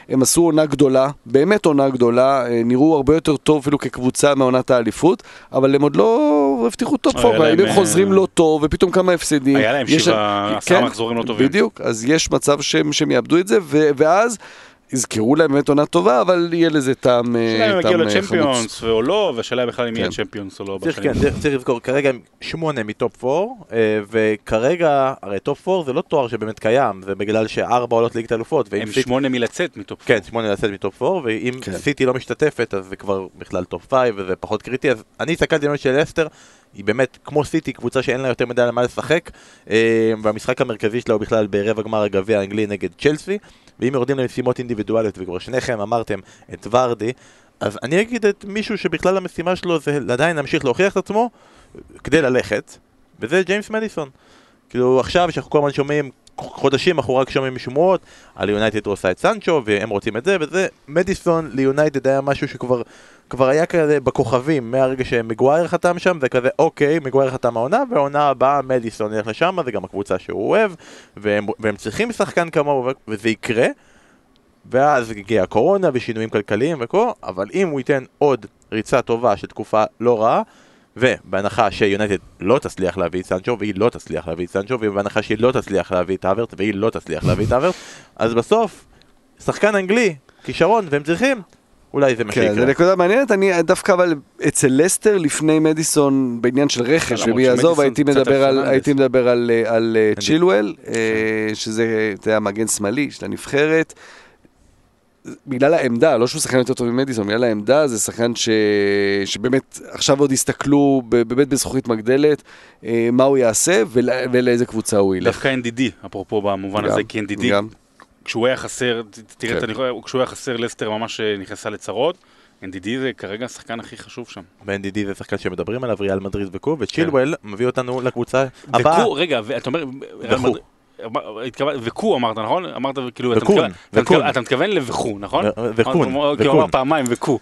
הם, עשו עונה גדולה, באמת עונה גדולה, אה, נראו הרבה יותר טוב אפילו כקבוצה מעונת האליפות, אבל הם עוד לא הבטיחו טופ היה 4, להם, אם הם אה, חוזרים לא טוב, ופתאום כמה הפסדים. היה להם שבעה, כן, עשרה מחזורים לא טובים. בדיוק, אז יש מצב שהם, שהם יאבדו את זה, ו, ואז... יזכרו להם באמת עונה טובה, אבל יהיה לזה טעם אה, השאלה אם יגיעו אה, חמוץ. לצ'מפיונס או לא, והשאלה בכלל אם יהיה כן. צ'מפיונס או לא צריך, בשנים. כן, צריך לזכור, כרגע הם שמונה מטופ 4, וכרגע, הרי טופ 4 זה לא תואר שבאמת קיים, זה בגלל שארבע עולות ליגת אלופות, הם שמונה מלצאת מטופ. כן, שמונה לצאת מטופ 4, ואם כן. סיטי לא משתתפת, אז זה כבר בכלל טופ 5, וזה פחות קריטי. אז אני הסתכלתי על של לסטר, היא באמת, כמו סיטי, קבוצה שאין לה יותר מדי על מה לשחק, אה, והמשחק המרכזי שלה הוא בכלל ברבע גמר הגביע האנגלי נגד צ'לסי, ואם יורדים למשימות אינדיבידואליות, וכבר שניכם אמרתם את ורדי, אז אני אגיד את מישהו שבכלל המשימה שלו זה עדיין להמשיך להוכיח את עצמו, כדי ללכת, וזה ג'יימס מדיסון. כאילו עכשיו שאנחנו כל הזמן שומעים, חודשים אנחנו רק שומעים שמועות על יונייטד עושה את סנצ'ו והם רוצים את זה וזה, מדיסון ליונייטד היה משהו שכבר כבר היה כזה בכוכבים מהרגע שמגווייר חתם שם זה כזה אוקיי מגווייר חתם העונה והעונה הבאה מדיסון ילך לשם זה גם הקבוצה שהוא אוהב והם, והם צריכים שחקן כמוהו וזה יקרה. ואז הגיעה הקורונה ושינויים כלכליים וכה אבל אם הוא ייתן עוד ריצה טובה של תקופה לא רעה ובהנחה שיונייטד לא תצליח להביא את סנצ'ו והיא לא תצליח להביא את סנצ'ו ובהנחה שהיא לא תצליח להביא את האברט והיא לא תצליח להביא את האברט אז בסוף שחקן אנגלי, כישרון והם צריכים אולי זה מה כן, זו שיקרה. נקודה מעניינת, אני דווקא אבל אצל לסטר לפני מדיסון בעניין של רכש ומי יעזוב, הייתי מדבר על. הייתי מדבר על, על אה. צ'ילואל, אה, שזה, אתה יודע, מגן שמאלי של הנבחרת. בגלל העמדה, לא שהוא שחקן יותר טוב ממדיסון, בגלל העמדה זה שחקן ש... שבאמת עכשיו עוד יסתכלו באמת בזכוכית מגדלת אה, מה הוא יעשה ול... ולאיזה קבוצה הוא ילך. דווקא NDD, אפרופו במובן גם, הזה, כי NDD, גם. כשהוא היה חסר, תראה, כן. כשהוא היה חסר, לסטר ממש אה, נכנסה לצרות. NDD זה כרגע השחקן הכי חשוב שם. ב-NDD זה שחקן שמדברים עליו, ריאל מדריד וקו, וצ'ילואל מביא אותנו לקבוצה וקו, הבאה. רגע, ואתה אומר... וכו. וקו אמרת, נכון? אמרת כאילו, אתה וקון, אתה וקון. אתה מתכוון לווכו, נכון? וקון, הוא- כי הוא וקון. אמר פעמיים וקו.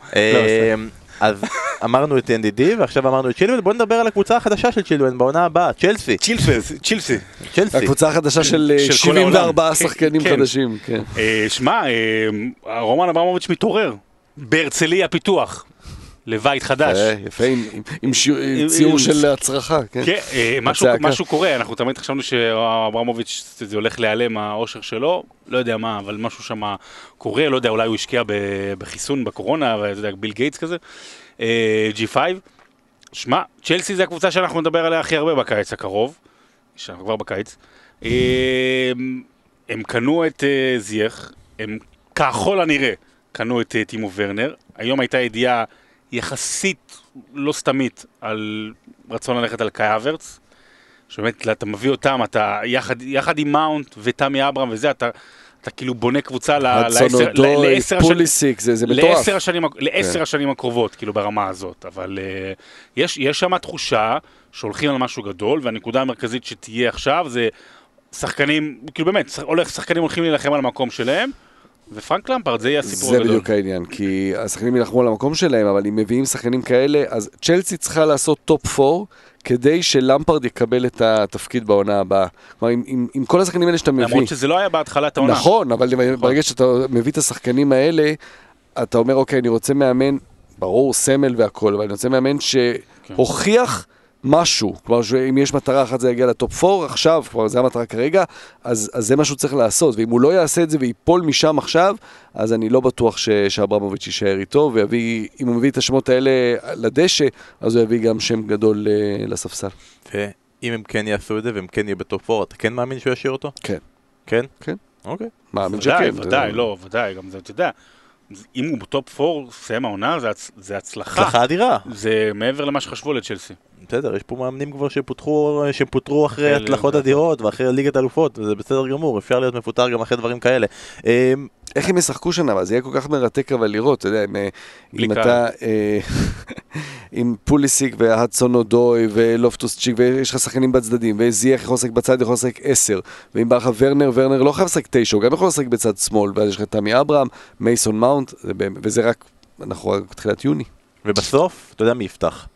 אה, אז אמרנו את NDD ועכשיו אמרנו את צ'ילואל, בוא נדבר על הקבוצה החדשה של צ'ילואל בעונה הבאה, צ'לסי. צ'ילסי, צ'ילסי. צ'לסי. הקבוצה החדשה של אה, של כל 74 העולם. שחקנים כן. חדשים. כן. אה, שמע, אה, רומן אברמוביץ' מתעורר. בהרצליה פיתוח. לבית חדש. אה, יפה, עם- ציור של הצרחה, כן. כן, אה, משהו- קורה, אנחנו תמיד חשבנו שאברמוביץ' זה הולך להיעלם האושר שלו, לא יודע מה, אבל משהו שם קורה, לא יודע, אולי הוא השקיע בחיסון בקורונה, ואתה יודע, ביל גייטס כזה, אה, G5. שמע, צ'לסי זה הקבוצה שאנחנו נדבר עליה הכי הרבה בקיץ הקרוב, שאנחנו כבר בקיץ. אה, הם קנו את אה, זייח, הם ככל הנראה קנו את אה, טימו ורנר, היום הייתה ידיעה יחסית לא סתמית על רצון ללכת על קאי אברץ, שבאמת אתה מביא אותם, אתה יחד, יחד עם מאונט ותמי אברהם וזה, אתה, אתה כאילו בונה קבוצה ל- הדסון לעשר- השנים- כן. השנים הקרובות, כאילו ברמה הזאת, אבל אה, יש, יש שם תחושה שהולכים על משהו גדול, והנקודה המרכזית שתהיה עכשיו זה שחקנים, כאילו באמת, הולך, שחקנים הולכים להילחם על המקום שלהם, ופרנק למפרד, זה יהיה הסיפור זה הגדול. בדיוק העניין, כי השחקנים יילחמו על המקום שלהם, אבל אם מביאים שחקנים כאלה, אז צ'לסי צריכה לעשות טופ 4 כדי שלמפרד יקבל את התפקיד בעונה הבאה. כלומר, עם, עם, עם כל השחקנים האלה שאתה מביא. למרות שזה לא היה בהתחלת העונה. נכון, אבל ברגע שאתה מביא את השחקנים האלה, אתה אומר, אוקיי, אני רוצה מאמן, ברור, סמל והכל, אבל אני רוצה מאמן שהוכיח משהו. כלומר, אם יש מטרה אחת זה יגיע לטופ 4 עכשיו, כלומר, זו המטרה כרגע, אז, אז זה מה שהוא צריך לעשות. ואם הוא לא יעשה את זה וייפול משם עכשיו, אז אני לא בטוח ש, שאברמוביץ' יישאר איתו, ויביא, אם הוא מביא את השמות האלה לדשא, אז הוא יביא גם שם גדול אה, לספסל. ואם הם כן יעשו את זה והם כן יהיו בטופ 4, אתה כן מאמין שהוא ישאיר אותו? כן. כן? כן. אוקיי. מאמין ודאי, שכן. ודאי, לא, ודאי, גם זה, אתה יודע, אם הוא בטופ 4, סיים העונה, זה הצ- זה הצלחה. הצלחה אדירה. זה מעבר למה שחשבו לצ'לסי. בסדר, יש פה מאמנים כבר שפוטרו, שפוטרו אחרי הצלחות אדירות ואחרי ליגת אלופות, וזה בסדר גמור, אפשר להיות מפוטר גם אחרי דברים כאלה. אמ, איך הם ישחקו שנה, אבל זה יהיה כל כך מרתק אבל לראות, אתה יודע, אם, אה, אם. אתה... אה, עם פוליסיק והדסון אודוי ולופטוס צ'יק, ויש לך שחקנים בצדדים, וזייח יכול לשחק בצד, יכול לשחק עשר, ואם בא לך ורנר, ורנר לא חייב לשחק תשע, הוא גם יכול לשחק בצד שמאל, ואז יש לך תמי אברהם, מייסון מאונט, וזה רק, אנחנו רק בתחילת יוני. ובסוף, אתה יודע מי יפתח?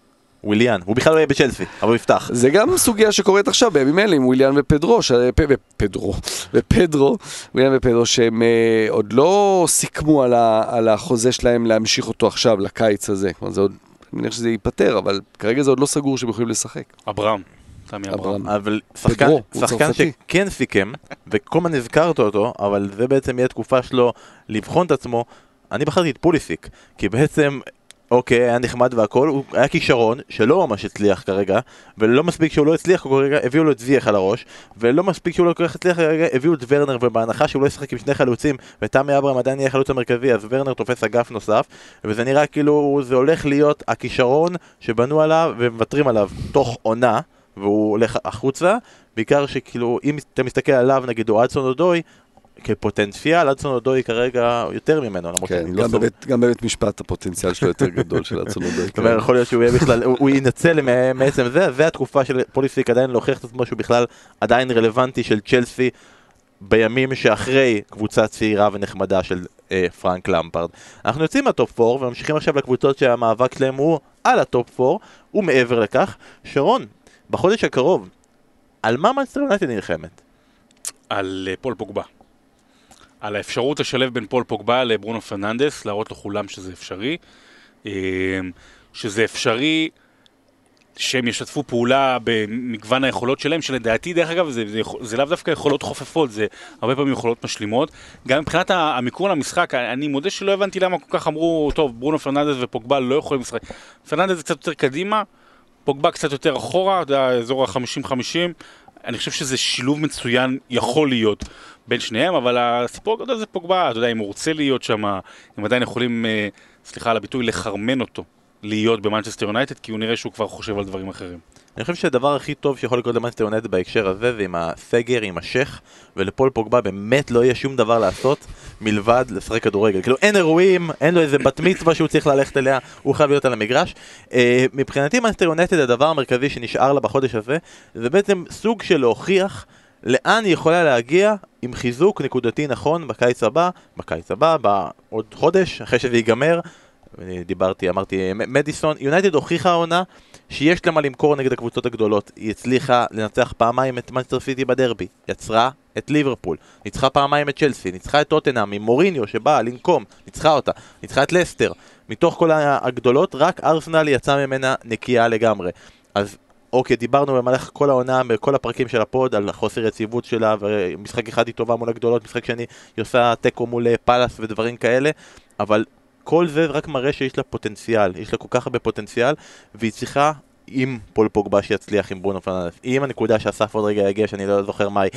וויליאן. הוא בכלל לא יהיה בצ'לסי, אבל הוא יפתח. זה גם סוגיה שקורית עכשיו בימים אלה עם וויליאן ופדרו, ש... פ... ופדרו, ופדרו, וויליאן ופדרו, שהם אה, עוד לא סיכמו על, ה... על החוזה שלהם להמשיך אותו עכשיו, לקיץ הזה. כלומר, זה עוד, אני מניח שזה ייפתר, אבל כרגע זה עוד לא סגור שהם יכולים לשחק. אברהם. סמי אברהם. אבל שחקן, פדרו, שחקן. שכן סיכם, וכל הזמן הזכרת אותו, אבל זה בעצם יהיה תקופה שלו לבחון את עצמו. אני בחרתי את פוליסיק, כי בעצם, אוקיי, היה נחמד והכל, הוא היה כישרון שלא ממש הצליח כרגע, ולא מספיק שהוא לא הצליח כרגע, הביאו לו את זייח על הראש, ולא מספיק שהוא לא כל כך הצליח כרגע, הביאו את ורנר, ובהנחה שהוא לא ישחק עם שני חלוצים, ותמי אברהם עדיין יהיה החלוץ המרכזי, אז ורנר תופס אגף נוסף, וזה נראה כאילו זה הולך להיות הכישרון שבנו עליו ומוותרים עליו תוך עונה. והוא הולך החוצה, בעיקר שכאילו, אם אתה מסתכל עליו נגיד, או הדסון אודוי, כפוטנציאל, הדסון אודוי כרגע יותר ממנו, למרות כן, שאני לא גם, סובר. בבית, גם בבית משפט הפוטנציאל שלו יותר גדול של הדסון אודוי. זאת אומרת, יכול להיות שהוא יהיה בכלל, הוא- הוא ינצל מעצם זה, זה התקופה של פוליסיק עדיין להוכיח את עצמו שהוא בכלל עדיין רלוונטי של צ'לסי בימים שאחרי קבוצה צעירה ונחמדה של אה, פרנק למפרד. אנחנו יוצאים מהטופ 4 וממשיכים עכשיו לקבוצות שהמאבק שלהם הוא על הטופ 4 ומעבר לכך. שרון, בחודש הקרוב, על מה מנצ'סטר יונייטד נלחמת? על אה, פול פוגבה. על האפשרות לשלב בין פול פוגבה לברונו פרננדס, להראות לכולם שזה אפשרי. אה, שזה אפשרי שהם ישתפו פעולה במגוון היכולות שלהם, שלדעתי, דרך אגב, זה, זה, זה לאו דווקא יכולות חופפות, זה הרבה פעמים יכולות משלימות. גם מבחינת ה- המיקום למשחק, אני מודה שלא הבנתי למה כל כך אמרו, טוב, ברונו פרננדס ופוגבה לא יכולים לשחק. פרננדס זה קצת יותר קדימה, פוגבה קצת יותר אחורה, יודע, אזור ה-50-50. אני חושב שזה שילוב מצוין יכול להיות בין שניהם, אבל הסיפור הגדול זה פוגבה, אתה יודע, אם הוא רוצה להיות שם, הם עדיין יכולים, אה, סליחה על הביטוי, לחרמן אותו להיות במנצ'סטר יונייטד, כי הוא נראה שהוא כבר חושב על דברים אחרים. אני חושב שהדבר הכי טוב שיכול לקרות למאנסטר יונייטד בהקשר הזה זה עם הסגר, עם השייח, ולפול פוגבה באמת לא יהיה שום דבר לעשות מלבד לשחק כדורגל. כאילו אין אירועים, אין לו איזה בת מצווה שהוא צריך ללכת אליה, הוא חייב להיות על המגרש. אה, מבחינתי מאנסטר יונייטד הדבר המרכזי שנשאר לה בחודש הזה, זה בעצם סוג של להוכיח לאן היא יכולה להגיע עם חיזוק נקודתי נכון בקיץ הבא, בקיץ הבא, בעוד חודש, אחרי שזה ייגמר. דיברתי, אמרתי, מדיסון, יונייטד הוכיחה העונה שיש לה מה למכור נגד הקבוצות הגדולות. היא הצליחה לנצח פעמיים את מנצ'סטר סיטי בדרבי, עצרה את ליברפול, ניצחה פעמיים את צ'לסי, ניצחה את טוטנאם עם מוריניו שבא לנקום, ניצחה אותה, ניצחה את לסטר. מתוך כל הגדולות, רק ארסנל יצאה ממנה נקייה לגמרי. אז אוקיי, דיברנו במהלך כל העונה, בכל הפרקים של הפוד, על חוסר יציבות שלה, ומשחק אחד היא טובה מול הגדולות, משחק שני היא עושה תיקו מול אה, פאלאס ודברים כאלה, אבל כל זה רק מראה שיש לה פוטנציאל, יש לה כל כך הרבה פוטנציאל, והיא צריכה עם פול פוגבה שיצליח עם ברונו פרננדס, עם הנקודה שאסף עוד רגע יגיע, שאני לא זוכר מהי,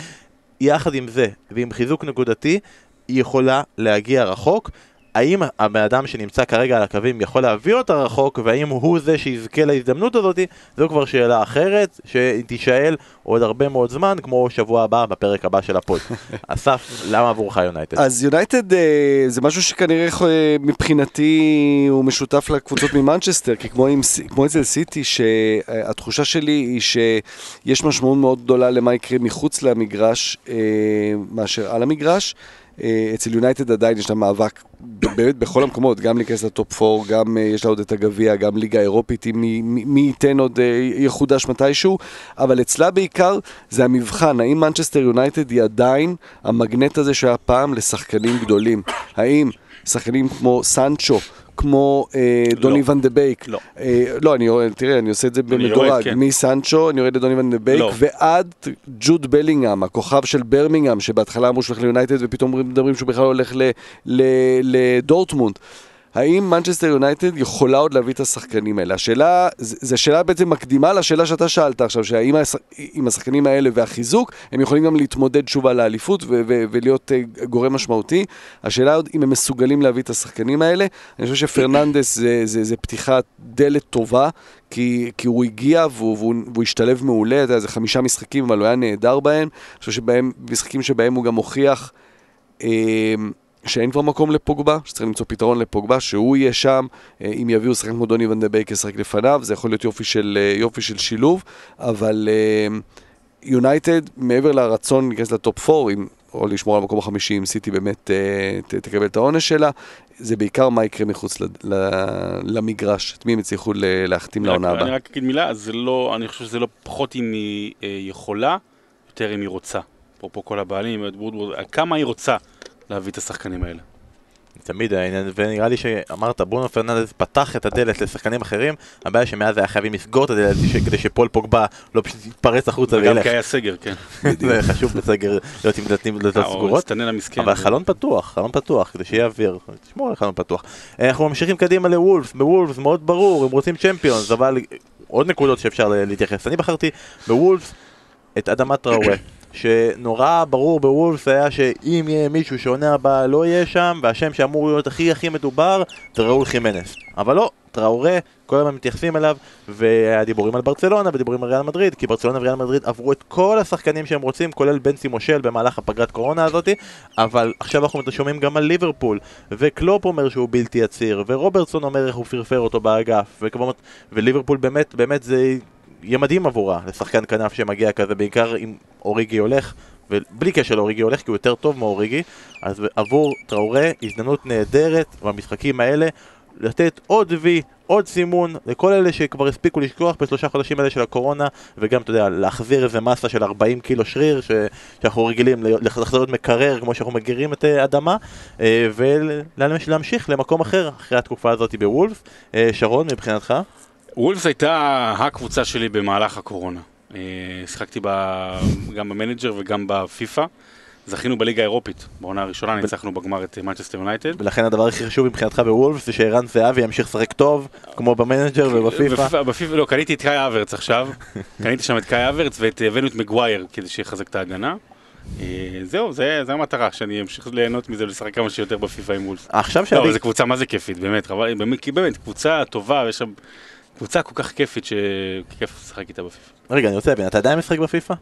יחד עם זה, ועם חיזוק נקודתי, היא יכולה להגיע רחוק. האם הבן אדם שנמצא כרגע על הקווים יכול להביא אותה רחוק, והאם הוא זה שיזכה להזדמנות הזאת, זו כבר שאלה אחרת, שתישאל עוד הרבה מאוד זמן, כמו שבוע הבא בפרק הבא של הפוד. אסף, למה עבורך יונייטד? אז יונייטד אה, זה משהו שכנראה אה, מבחינתי הוא משותף לקבוצות ממנצ'סטר, כי כמו, עם, כמו אצל סיטי, שהתחושה שלי היא שיש משמעות מאוד גדולה למה יקרה מחוץ למגרש אה, מאשר על המגרש. אה, אצל יונייטד עדיין יש לה מאבק באמת בכל המקומות, גם להיכנס ל top 4, גם אה, יש לה עוד את הגביע, גם ליגה אירופית, אם מי, ייתן עוד אה, יחודש מתישהו, אבל אצלה בעיקר זה המבחן, האם מנצ'סטר יונייטד היא עדיין המגנט הזה שהיה פעם לשחקנים גדולים? האם שחקנים כמו סנצ'ו, כמו אה, דוני לא. ון דה בייק, לא. אה, לא, אני יורד, תראה, אני עושה את זה במדורג, כן. מסנצ'ו, אני יורד לדוני ון דה בייק, לא. ועד ג'וד בלינגהם, הכוכב של ברמינגהם, שבהתחלה אמרו שהוא הולך ליונייטד, ופתאום מדברים שהוא בכלל הולך ל- ל- לדורטמונד. האם מנצ'סטר יונייטד יכולה עוד להביא את השחקנים האלה? השאלה, זו שאלה בעצם מקדימה לשאלה שאתה שאלת עכשיו, שהאם עם השחקנים האלה והחיזוק, הם יכולים גם להתמודד שוב על האליפות ו- ו- ולהיות אה, גורם משמעותי. השאלה עוד אם הם מסוגלים להביא את השחקנים האלה. אני חושב שפרננדס זה, זה, זה פתיחת דלת טובה, כי, כי הוא הגיע והוא, והוא, והוא השתלב מעולה, אתה יודע, זה חמישה משחקים, אבל הוא היה נהדר בהם. אני חושב שבהם, משחקים שבהם הוא גם הוכיח... אה, שאין כבר מקום לפוגבה, שצריך למצוא פתרון לפוגבה, שהוא יהיה שם, אה, אם יביאו שחקן כמו דוני ונדה בייק ישחק לפניו, זה יכול להיות יופי של, אה, יופי של שילוב, אבל אה, יונייטד, מעבר לרצון להיכנס לטופ 4, אם, או לשמור על המקום החמישי, אם סיטי באמת ת, תקבל את העונש שלה, זה בעיקר מה יקרה מחוץ ל, ל, למגרש, את מי הם יצליחו להחתים לעונה אני הבאה. רק אגיד מילה, זה לא, אני חושב שזה לא פחות אם היא יכולה, יותר אם היא רוצה. אפרופו כל הבעלים, כמה היא רוצה להביא את השחקנים האלה. תמיד העניין, ונראה לי שאמרת, ברונו פרננדס פתח את הדלת לשחקנים אחרים, הבעיה שמאז היה חייבים לסגור את הדלת כדי שפול פוגבה לא פשוט יתפרץ החוצה וגם וילך. כי היה סגר, כן. זה חשוב בסגר להיות עם דלתים דלתות אה, סגורות. אבל חלון פתוח, חלון פתוח, כדי שיהיה אוויר, תשמור על חלון פתוח. אה, אנחנו ממשיכים קדימה לוולפס, בוולפס מאוד ברור, הם רוצים צ'מפיונס, אבל עוד נקודות שאפשר להתייחס. אני בחרתי בוולפס את אדמת טראוורה, שנורא ברור בוולפס היה שאם יהיה מישהו שעונה הבאה לא יהיה שם, והשם שאמור להיות הכי הכי מדובר, זה ראול חימנס. אבל לא, טראורה, כל הזמן מתייחסים אליו, והיה דיבורים על ברצלונה ודיבורים על ריאל מדריד, כי ברצלונה וריאל מדריד עברו את כל השחקנים שהם רוצים, כולל בנצי מושל במהלך הפגרת קורונה הזאתי, אבל עכשיו אנחנו שומעים גם על ליברפול, וקלופ אומר שהוא בלתי עציר, ורוברטסון אומר איך הוא פרפר אותו באגף, וכבר, וליברפול באמת, באמת זה יהיה מדהים עבורה, לשחקן כנף שמגיע כזה, בעיקר אם אוריגי הולך. ובלי קשר לאוריגי הולך כי הוא יותר טוב מאוריגי אז עבור טראורה הזדמנות נהדרת במשחקים האלה לתת עוד וי, עוד סימון לכל אלה שכבר הספיקו לשכוח בשלושה חודשים האלה של הקורונה וגם, אתה יודע, להחזיר איזה מסה של 40 קילו שריר ש... שאנחנו רגילים לחזור להיות מקרר כמו שאנחנו מגרים את אה, אדמה אה, ולהמשיך למקום אחר אחרי התקופה הזאת בוולף. אה, שרון, מבחינתך? וולפס הייתה הקבוצה שלי במהלך הקורונה. אה, שיחקתי ב- גם במנג'ר וגם בפיפא. זכינו בליגה האירופית, בעונה הראשונה ניצחנו בגמר את מנצ'סטר יונייטד. ולכן הדבר הכי חשוב מבחינתך בוולף זה שערן זהבי ימשיך לשחק טוב כמו במנג'ר ובפיפא. בפיפא, לא, קניתי את קאי אברץ עכשיו. קניתי שם את קאי אברץ והבאנו את מגווייר כדי שיחזק את ההגנה. אה, זהו, זה זה המטרה, שאני אמשיך ליהנות מזה ולשחק כמה שיותר בפיפא עם וולפס. עכשיו לא, שאני... אבל זו קבוצה מה זה כיפית, באמת, חבל, באמת, באמת, קבוצה טובה, יש שם קבוצה כל כך כיפית שכיף לשחק איתה בפיפא. רגע, אני רוצה להבין, אתה עדיין משחק בפיפא?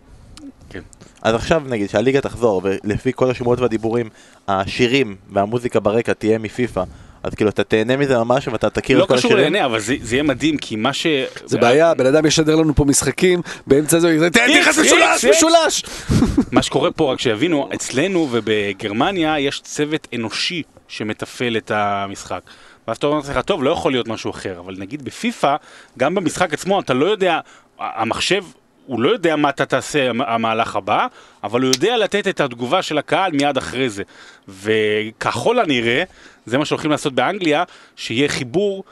כן. אז עכשיו נגיד שהליגה תחזור, ולפי כל השמועות והדיבורים, השירים והמוזיקה ברקע תהיה מפיפא, אז כאילו אתה תהנה מזה ממש ואתה תכיר לא את כל קשור השירים? לעיני, אבל זה זה יהיה מדהים, כי מה ש... זה בעיה, בן אדם ישדר לנו פה משחקים, באמצע זה איקס, משולש. משולש! מה שקורה פה, רק שיבינו, אצלנו ובגרמניה יש צוות אנושי שמתפעל את המשחק. ואז אתה אומר לעצמך, טוב, לא יכול להיות משהו אחר, אבל נגיד בפיפא, גם במשחק עצמו אתה לא יודע, המחשב, הוא לא יודע מה אתה תעשה המ- המהלך הבא, אבל הוא יודע לתת את התגובה של הקהל מיד אחרי זה. וככל הנראה, זה מה שהולכים לעשות באנגליה, שיהיה חיבור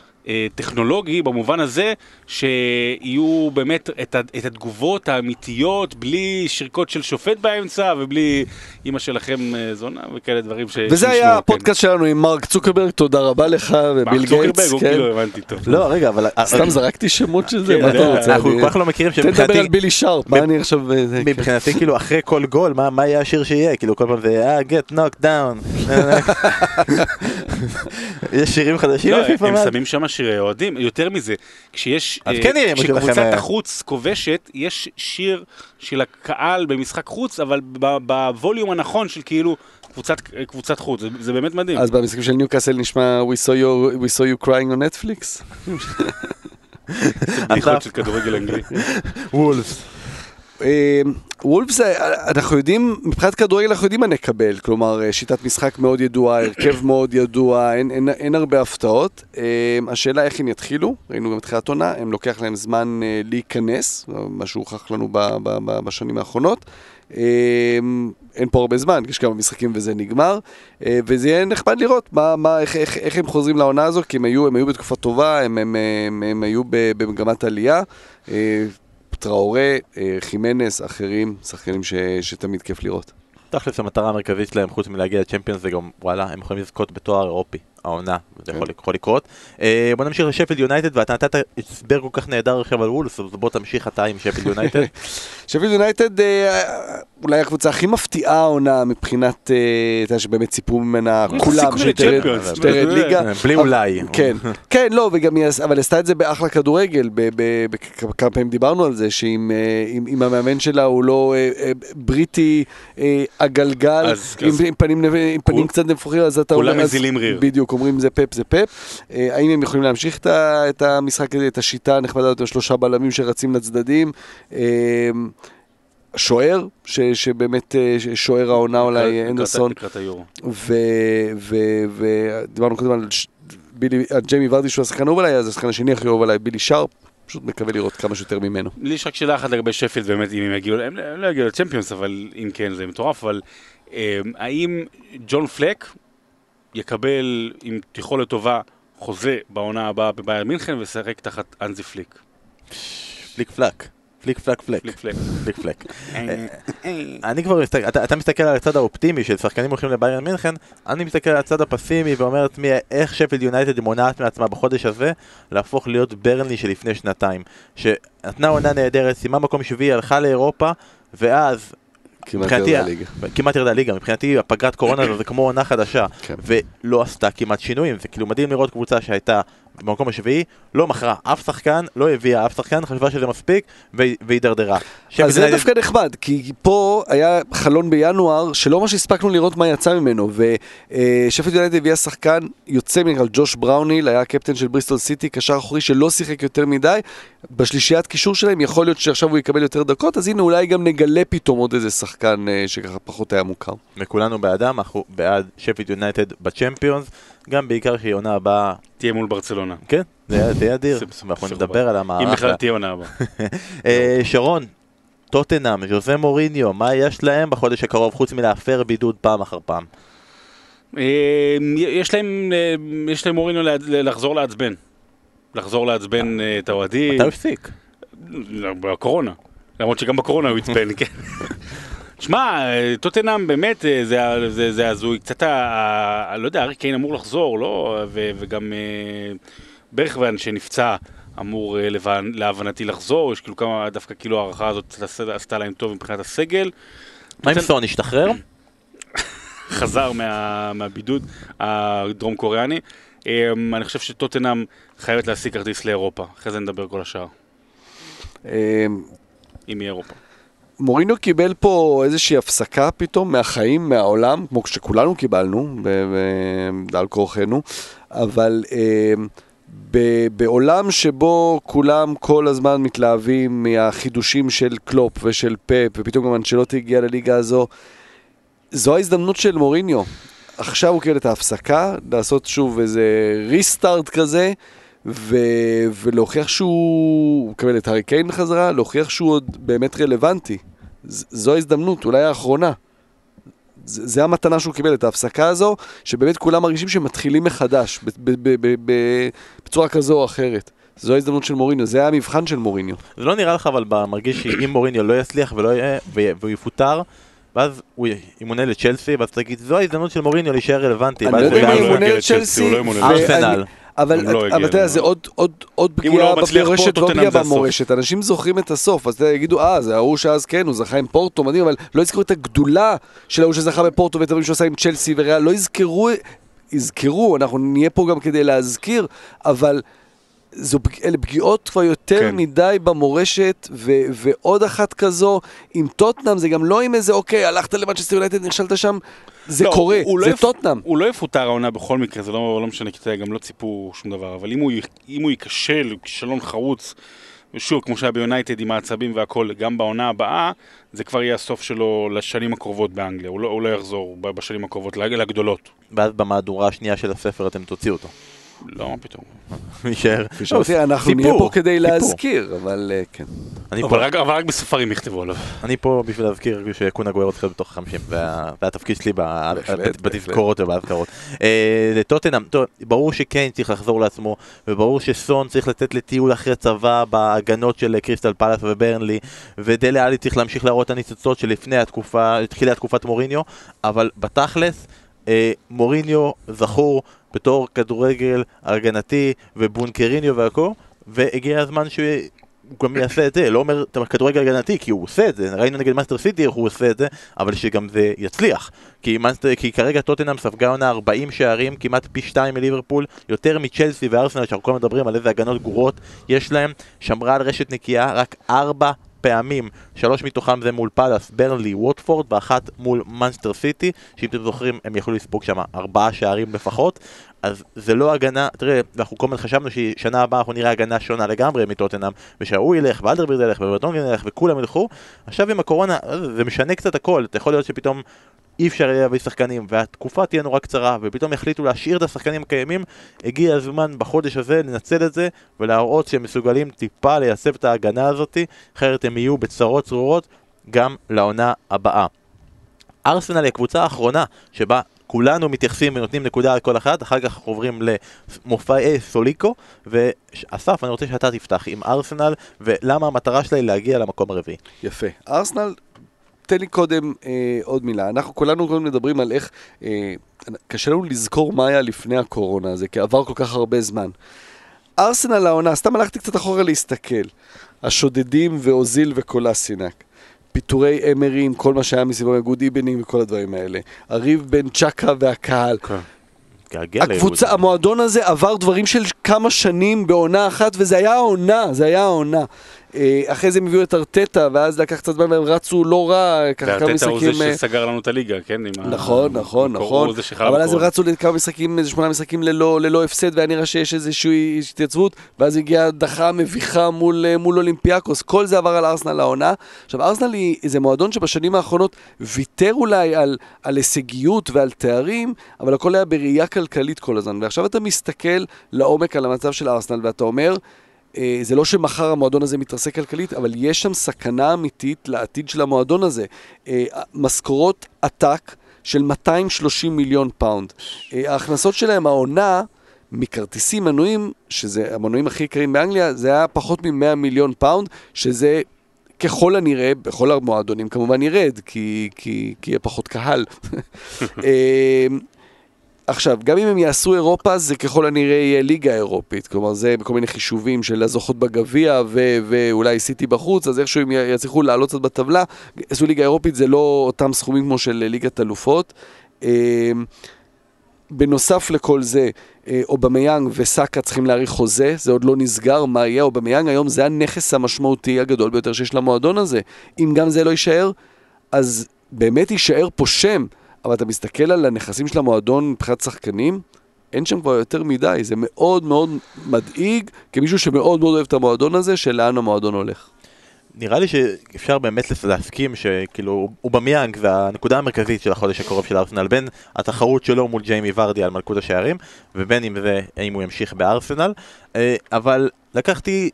טכנולוגי במובן הזה שיהיו באמת את, את התגובות האמיתיות בלי שריקות של שופט באמצע ובלי אימא שלכם אה, זונה וכאלה דברים ש... וזה היה כן. הפודקאסט שלנו עם מרק צוקרברג, תודה רבה לך, וביל מרק צוקרברג, גייטס, הוא כן. כאילו הבנתי טוב. לא, רגע, אבל... סתם זרקתי שמות של זה, כן, מה אתה רוצה? אנחנו כל כך לא מכירים תן לדבר שמבחינתי... על בילי שרפ, מה אני עכשיו... אה, זה- מבחינתי כאילו אחרי כל גול, מה מה יהיה השיר שיהיה? כאילו כל פעם זה אה, get knocked down. יש שירים חדשים לא, הם? שמים שם שירי אוהדים, יותר מזה, כשיש, אז אה, כן יהיה משהו לכם, כשקבוצת אה, החוץ כובשת, יש שיר של הקהל במשחק חוץ, אבל בווליום הנכון של כאילו קבוצת, קבוצת חוץ, זה, זה באמת מדהים. אז במשחקים של ניוקאסל נשמע We saw you- we saw you crying on Netflix? בדיחות של כדורגל אנגלי. וולפס. אה, וולפס, אה, אנחנו יודעים, מבחינת כדורגל אנחנו יודעים מה נקבל, כלומר אה, שיטת משחק מאוד ידועה, הרכב מאוד ידוע, אין, אין, אין הרבה הפתעות. השאלה איך הם יתחילו, ראינו גם בתחילת עונה, הם לוקח להם זמן להיכנס, מה שהוכח לנו ב, ב, ב, בשנים האחרונות. אין פה הרבה זמן, יש כמה משחקים וזה נגמר, וזה יהיה נחמד לראות מה, מה, איך, איך, איך הם חוזרים לעונה הזו, כי הם היו, הם היו בתקופה טובה, הם, הם, הם, הם היו במגמת עלייה. טראורה, אה, חימנס, אחרים, שחקנים ש, שתמיד כיף לראות. תכלס המטרה המרכזית שלהם חוץ מלהגיע לצ'מפיונס זה גם וואלה הם יכולים לזכות בתואר אירופי העונה, זה יכול, יכול לקרות. אה, בוא נמשיך לשפילד יונייטד, ואתה נתת הסבר כל כך נהדר עכשיו על וולס, אז בוא תמשיך אתה עם שפילד יונייטד. שפילד יונייטד אה, אולי הקבוצה הכי מפתיעה העונה מבחינת, אה, אתה יודע שבאמת ציפו ממנה כולם, שתרד ליגה. בלי אולי. כן, כן, לא, וגם היא אבל עשתה את זה באחלה כדורגל, כמה פעמים דיברנו על זה, שאם אה, אם- אם המאמן שלה הוא לא אה, אה, בריטי אה, עגלגל, עם פנים קצת נפוחים, אז אתה כולם אומר, אז- מזילים ריר. בדיוק, אומרים זה פאפ זה פאפ. אה, האם הם יכולים להמשיך את המשחק הזה, את השיטה הנחמדה הזאת, שלושה בלמים שרצים לצדדים? אה, שוער, ש- שבאמת אה, שוער העונה אולי אנדרסון. לקראת היורו. ודיברנו קודם על בילי, על ג'יימי ורדי שהוא השחקן האהוב עליי, אז השחקן השני הכי אוהב עליי, בילי שרפ, פשוט מקווה לראות כמה שיותר ממנו. לי יש רק שאלה אחת לגבי שפילד, באמת, אם הם יגיעו, הם הם לא יגיעו לצ'מפיונס, אבל אם כן זה מטורף, אבל האם ג'ון פלק יקבל, עם יכולת טובה, חוזה בעונה הבאה בביירן מינכן וישחק תחת הנזי פליק? פליק פלק. פליק פלק פלק. פליק פלק. פליק פלק. אני כבר מסתכל, אתה, אתה מסתכל על הצד האופטימי של שחקנים הולכים לביירן מינכן, אני מסתכל על הצד הפסימי ואומר לעצמי איך שפילד יונייטד מונעת מעצמה בחודש הזה להפוך להיות ברנלי שלפני שנתיים. שנתנה עונה נהדרת, סיימה מקום שביעי, הלכה לאירופה, ואז כמעט ירדה ליגה. מבחינתי הפגרת קורונה זה כמו עונה חדשה, כן. ולא עשתה כמעט שינויים, זה כאילו מדהים לראות קבוצה שהייתה במקום השביעי, לא מכרה אף שחקן, לא הביאה אף שחקן, חשבה שזה מספיק, והידרדרה. אז זה דווקא נחמד, כי פה היה חלון בינואר שלא ממש הספקנו לראות מה יצא ממנו, ושפט יונייטד הביאה שחקן יוצא מן הכלל, ג'וש בראוניל, היה הקפטן של בריסטול סיטי, קשר אחורי שלא שיחק יותר מדי, בשלישיית קישור שלהם יכול להיות שעכשיו הוא יקבל יותר דקות, אז הנה אולי גם נגלה פתאום עוד איזה שחקן אה, שככה פחות היה מוכר. וכולנו בעדם, אנחנו בעד שפילד יונייטד בצ'מפיונס, גם בעיקר שהיא עונה הבאה, תהיה מול ברצלונה. כן, זה יהיה אדיר, ואנחנו זה נדבר על אם המערך. בכלל תהיה עונה הבאה. אה, שרון, טוטנאם, ז'וזה מוריניו, מה יש להם בחודש הקרוב חוץ מלהפר בידוד פעם אחר פעם? אה, יש להם, אה, יש להם מורינו לחזור לעצבן. לחזור לעצבן את האוהדים. מתי הוא הפסיק? בקורונה. למרות שגם בקורונה הוא עצבן, כן. שמע, טוטנאם באמת, אה, זה ה- זה- זה הזוי. קצת, ה- ה- לא יודע, ארי קיין אמור לחזור, לא? ו- וגם אה, ברכוון שנפצע אמור אה, לבנ- להבנתי לחזור. יש כאילו כמה, דווקא כאילו ההערכה הזאת עשתה- עשתה להם טוב מבחינת הסגל. מה עם סון, השתחרר? חזר מה, מהבידוד הדרום קוריאני. אני חושב שטוטנאם חייבת להשיג כרטיס לאירופה, אחרי זה נדבר כל השאר, אם יהיה אירופה. מוריניו קיבל פה איזושהי הפסקה פתאום מהחיים, מהעולם, כמו שכולנו קיבלנו, על כורחנו, אבל אה, ב- בעולם שבו כולם כל הזמן מתלהבים מהחידושים של קלופ ושל פפ, ופתאום גם אנצ'לוטי הגיע לליגה הזו, זו ההזדמנות של מוריניו. עכשיו הוא קיבל את ההפסקה, לעשות שוב איזה ריסטארט כזה, ו... ולהוכיח שהוא... הוא מקבל את הארי קיין בחזרה, להוכיח שהוא עוד באמת רלוונטי. ז- זו ההזדמנות, אולי האחרונה. ז- זה המתנה שהוא קיבל, את ההפסקה הזו, שבאמת כולם מרגישים שמתחילים מחדש, ב- ב- ב- ב- ב- בצורה כזו או אחרת. זו ההזדמנות של מוריניו, זה היה המבחן של מוריניו. זה לא נראה לך אבל מרגיש שאם מוריניו לא יצליח ולא יהיה, ו- והוא יפוטר, ואז הוא ימונה לצ'לסי, ואז תגיד, זו ההזדמנות של מוריניו להישאר רלוונטי. אני לא יודע אם הוא ימונה לצ'לסי, לצ'לסי, לא ואני- ארסנל. אבל לא אבל אתה יודע, זה לא. עוד- לא פגיעה במורשת, טוטנהאם פגיעה. במורשת. אנשים זוכרים את הסוף, אז יגידו, אה, זה ההוא שאז כן, הוא זכה עם פורטו, מדהים, אבל לא יזכרו את הגדולה של ההוא שזכה בפורטו ואת הדברים שהוא עשה עם צ'לסי וריאל, לא יזכרו, יזכרו, אנחנו נהיה פה גם כדי להזכיר, אבל... זו, אלה פגיעות כבר יותר כן. מדי במורשת, ו, ועוד אחת כזו, עם טוטנאם זה גם לא עם איזה, אוקיי, הלכת למנצ'סטר יונייטד, נכשלת שם, זה לא, קורה, הוא לא זה יפ- טוטנאם. הוא לא יפוטר העונה בכל מקרה, זה לא, לא משנה, כי גם לא ציפו שום דבר, אבל אם הוא, אם הוא ייכשל, כישלון חרוץ, ושוב, כמו שהיה ביונייטד עם העצבים והכל, גם בעונה הבאה, זה כבר יהיה הסוף שלו לשנים הקרובות באנגליה, הוא לא, הוא לא יחזור בשנים הקרובות לגדולות. ואז במהדורה השנייה של הספר אתם תוציאו אותו. לא, מה פתאום. יישאר. כפי שאמרתי, אנחנו נהיה פה כדי. להזכיר, אבל אה, כן. אני אבל פה- רק, אבל רק בספרים יכתבו עליו. אני פה בשביל להזכיר שקונה צריך להיות בתוך החמישים, זה ה- זה התפקיד שלי בתזכורות ובהזכרות. אה, לטוטנאם, ברור שקיין צריך לחזור לעצמו, וברור שסון צריך לצאת לטיול אחרי צבא בהגנות של קריסטל פלאס וברנלי, ודלה עלי צריך להמשיך להראות את הניצוצות שלפני התקופה, התחילה תקופת מוריניו, אבל בתכלס, מוריניו זכור בתור כדורגל הגנתי ובונקריניו והכל, והגיע הזמן שהוא גם יעשה את זה, לא אומר את הכדורגל הגנתי, כי הוא עושה את זה, ראינו נגד מנצ'סטר סיטי איך הוא עושה את זה, אבל שגם זה יצליח. כי, מנצ'סטר, כי כרגע טוטנאם ספגה עונה 40 שערים, כמעט פי 2 מליברפול, יותר מצ'לסי וארסנל, שאנחנו כל מדברים על איזה הגנות גרועות יש להם, שמרה על רשת נקייה רק 4 פעמים, שלוש מתוכם זה מול פאלאס, ברנלי, ווטפורד, ואחת מול מנצ'סטר סיטי, שאם אתם זוכרים הם יכלו לספוג שם ארבעה שערים לפחות, אז זה לא הגנה, תראה, אנחנו כל הזמן חשבנו ששנה הבאה אנחנו נראה הגנה שונה לגמרי מטוטנאם, ושהוא ילך, ואלדרבירד ילך, וברטונגן ילך, וכולם ילכו, עכשיו עם הקורונה זה משנה קצת הכל, אתה יכול להיות שפתאום אי אפשר יהיה להביא שחקנים, והתקופה תהיה נורא קצרה, ופתאום יחליטו להשאיר את השחקנים הקיימים, הגיע הזמן בחודש הזה לנצל את זה, ולהראות שהם מסוגלים טיפה לייצב את ההגנה הזאת, אחרת הם יהיו בצרות צרורות גם לעונה הבאה. ארסנל היא הקבוצה האחרונה שבה כולנו מתייחסים ונותנים נקודה על כל אחד, אחר כך עוברים למופעי סוליקו, ואסף, אני רוצה שאתה תפתח עם ארסנל, ולמה המטרה שלה היא להגיע למקום הרביעי. יפה. ארסנל תן לי קודם אה, עוד מילה. אנחנו כולנו קודם מדברים על איך... אה, קשה לנו לזכור מה היה לפני הקורונה הזה, כי עבר כל כך הרבה זמן. ארסנל העונה, סתם הלכתי קצת אחורה להסתכל. השודדים ואוזיל וקולאסינק. פיטורי אמרי, כל מה שהיה מסביבו, good evening וכל הדברים האלה. הריב בין ג'אקה והקהל. כן. הקבוצה, המועדון הזה עבר דברים של כמה שנים בעונה אחת, וזה היה העונה, זה היה העונה. אה, אחרי זה הם הביאו את ארטטה, ואז לקח קצת זמן והם רצו לא רע, ככה כמה משחקים... וארטטה הוא זה שסגר לנו את הליגה, כן? נכון, נכון, נכון. אבל אז הם רצו לכמה משחקים, איזה שמונה משחקים ללא הפסד, והיה נראה שיש איזושהי התייצבות, ואז הגיעה דחה מביכה מול אולימפיאקוס. כל זה עבר על ארסנל העונה. עכשיו, ארסנל היא איזה מועדון שבשנים האחרונות ויתר אולי על, על הישגיות ועל תארים, אבל הכל היה בראייה כלכלית כל הזמן. ועכשיו אתה מסתכל לעומק על המצב של ארסנל, ואתה אומר, אה, זה לא שמחר המועדון הזה מתרסק כלכלית, אבל יש שם סכנה אמיתית לעתיד של המועדון הזה. אה, משכורות עתק של 230 מיליון פאונד. אה, ההכנסות שלהם, העונה, מכרטיסים מנויים, שזה המנויים הכי יקרים באנגליה, זה היה פחות מ-100 מיליון פאונד, שזה ככל הנראה, בכל המועדונים כמובן ירד, כי, כי, כי יהיה פחות קהל. עכשיו, גם אם הם יעשו אירופה, זה ככל הנראה יהיה ליגה אירופית. כלומר, זה בכל מיני חישובים של הזוכות בגביע ו- ואולי סיטי בחוץ, אז איכשהו הם יצליחו לעלות קצת בטבלה. עשו ליגה אירופית, זה לא אותם סכומים כמו של ליגת אלופות. אמ, בנוסף לכל זה, אה, אובמיאנג וסאקה צריכים להאריך חוזה, זה עוד לא נסגר, מה יהיה? אובמיאנג היום זה הנכס המשמעותי הגדול ביותר שיש למועדון הזה. אם גם זה לא יישאר, אז באמת יישאר פה שם. אבל אתה מסתכל על הנכסים של המועדון מבחינת שחקנים, אין שם כבר יותר מדי, זה מאוד מאוד מדאיג, כמישהו שמאוד מאוד אוהב את המועדון הזה, של לאן המועדון הולך. נראה לי שאפשר באמת להסכים שכאילו הוא במיאנג זה הנקודה המרכזית של החודש הקרוב של ארסנל בין התחרות שלו מול ג'יימי ורדי על מלכות השערים ובין אם זה האם הוא ימשיך בארסנל אה, אבל לקחתי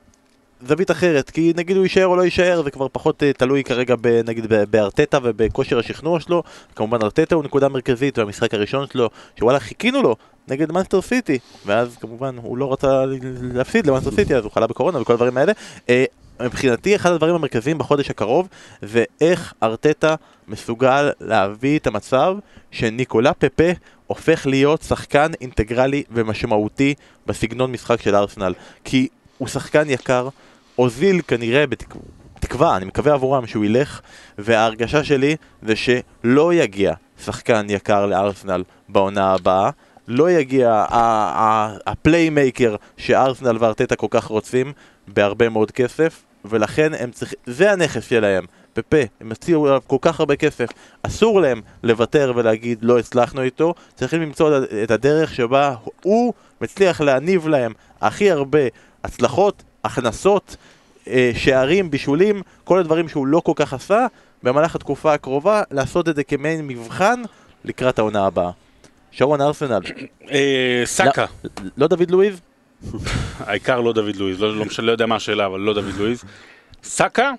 זווית אחרת, כי נגיד הוא יישאר או לא יישאר, זה כבר פחות uh, תלוי כרגע ב, נגיד בארטטה ובכושר השכנוע שלו. כמובן ארטטה הוא נקודה מרכזית, והמשחק הראשון שלו, שוואלה חיכינו לו נגד מאנסטר סיטי, ואז כמובן הוא לא רצה להפסיד למאנסטר סיטי, אז הוא חלה בקורונה וכל הדברים האלה. Uh, מבחינתי אחד הדברים המרכזיים בחודש הקרוב זה איך ארטטה מסוגל להביא את המצב שניקולה פפה הופך להיות שחקן אינטגרלי ומשמעותי בסגנון משחק של ארסנל כי הוא שחקן יקר, אוזיל כנראה בתקווה, אני מקווה עבורם שהוא ילך, וההרגשה שלי זה שלא יגיע שחקן יקר לארסנל בעונה הבאה, לא יגיע הפליימייקר שארסנל וארטטה כל כך רוצים בהרבה מאוד כסף, ולכן הם צריכים, זה הנכס שלהם, פפה, הם הציעו עליו כל כך הרבה כסף, אסור להם לוותר ולהגיד לא הצלחנו איתו, צריכים למצוא את הדרך שבה הוא מצליח להניב להם הכי הרבה הצלחות, הכנסות, אה, שערים, בישולים, כל הדברים שהוא לא כל כך עשה, במהלך התקופה הקרובה, לעשות את זה כמעין מבחן לקראת העונה הבאה. שרון ארסנל. אה, סאקה. לא, לא דוד לואיז? העיקר לא דוד לואיז, לא, לא, לא יודע מה השאלה, אבל לא דוד לואיז. סאקה,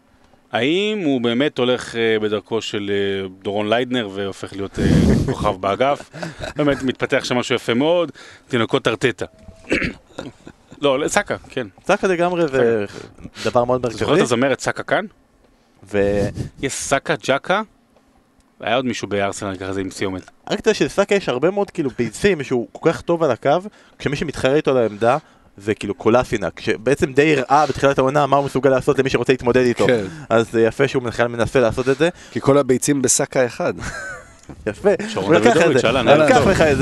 האם הוא באמת הולך uh, בדרכו של דורון ליידנר והופך להיות כוכב באגף? באמת מתפתח שם משהו יפה מאוד, תינוקות ארטטה. לא, סאקה, כן. סאקה לגמרי זה דבר מאוד מרכזי. זוכר את הזמרת סאקה כאן? ו... יש סאקה ג'קה, היה עוד מישהו בארסנל ככה זה עם סיומת. רק תדע שלסאקה יש הרבה מאוד כאילו ביצים שהוא כל כך טוב על הקו, כשמי שמתחרה איתו על העמדה זה כאילו קולאסינק, שבעצם די הראה בתחילת העונה מה הוא מסוגל לעשות למי שרוצה להתמודד איתו. כן. אז זה יפה שהוא בכלל מנסה לעשות את זה. כי כל הביצים בשקה אחד. יפה. שרון זה. אהלן, אהלן. לקח לך את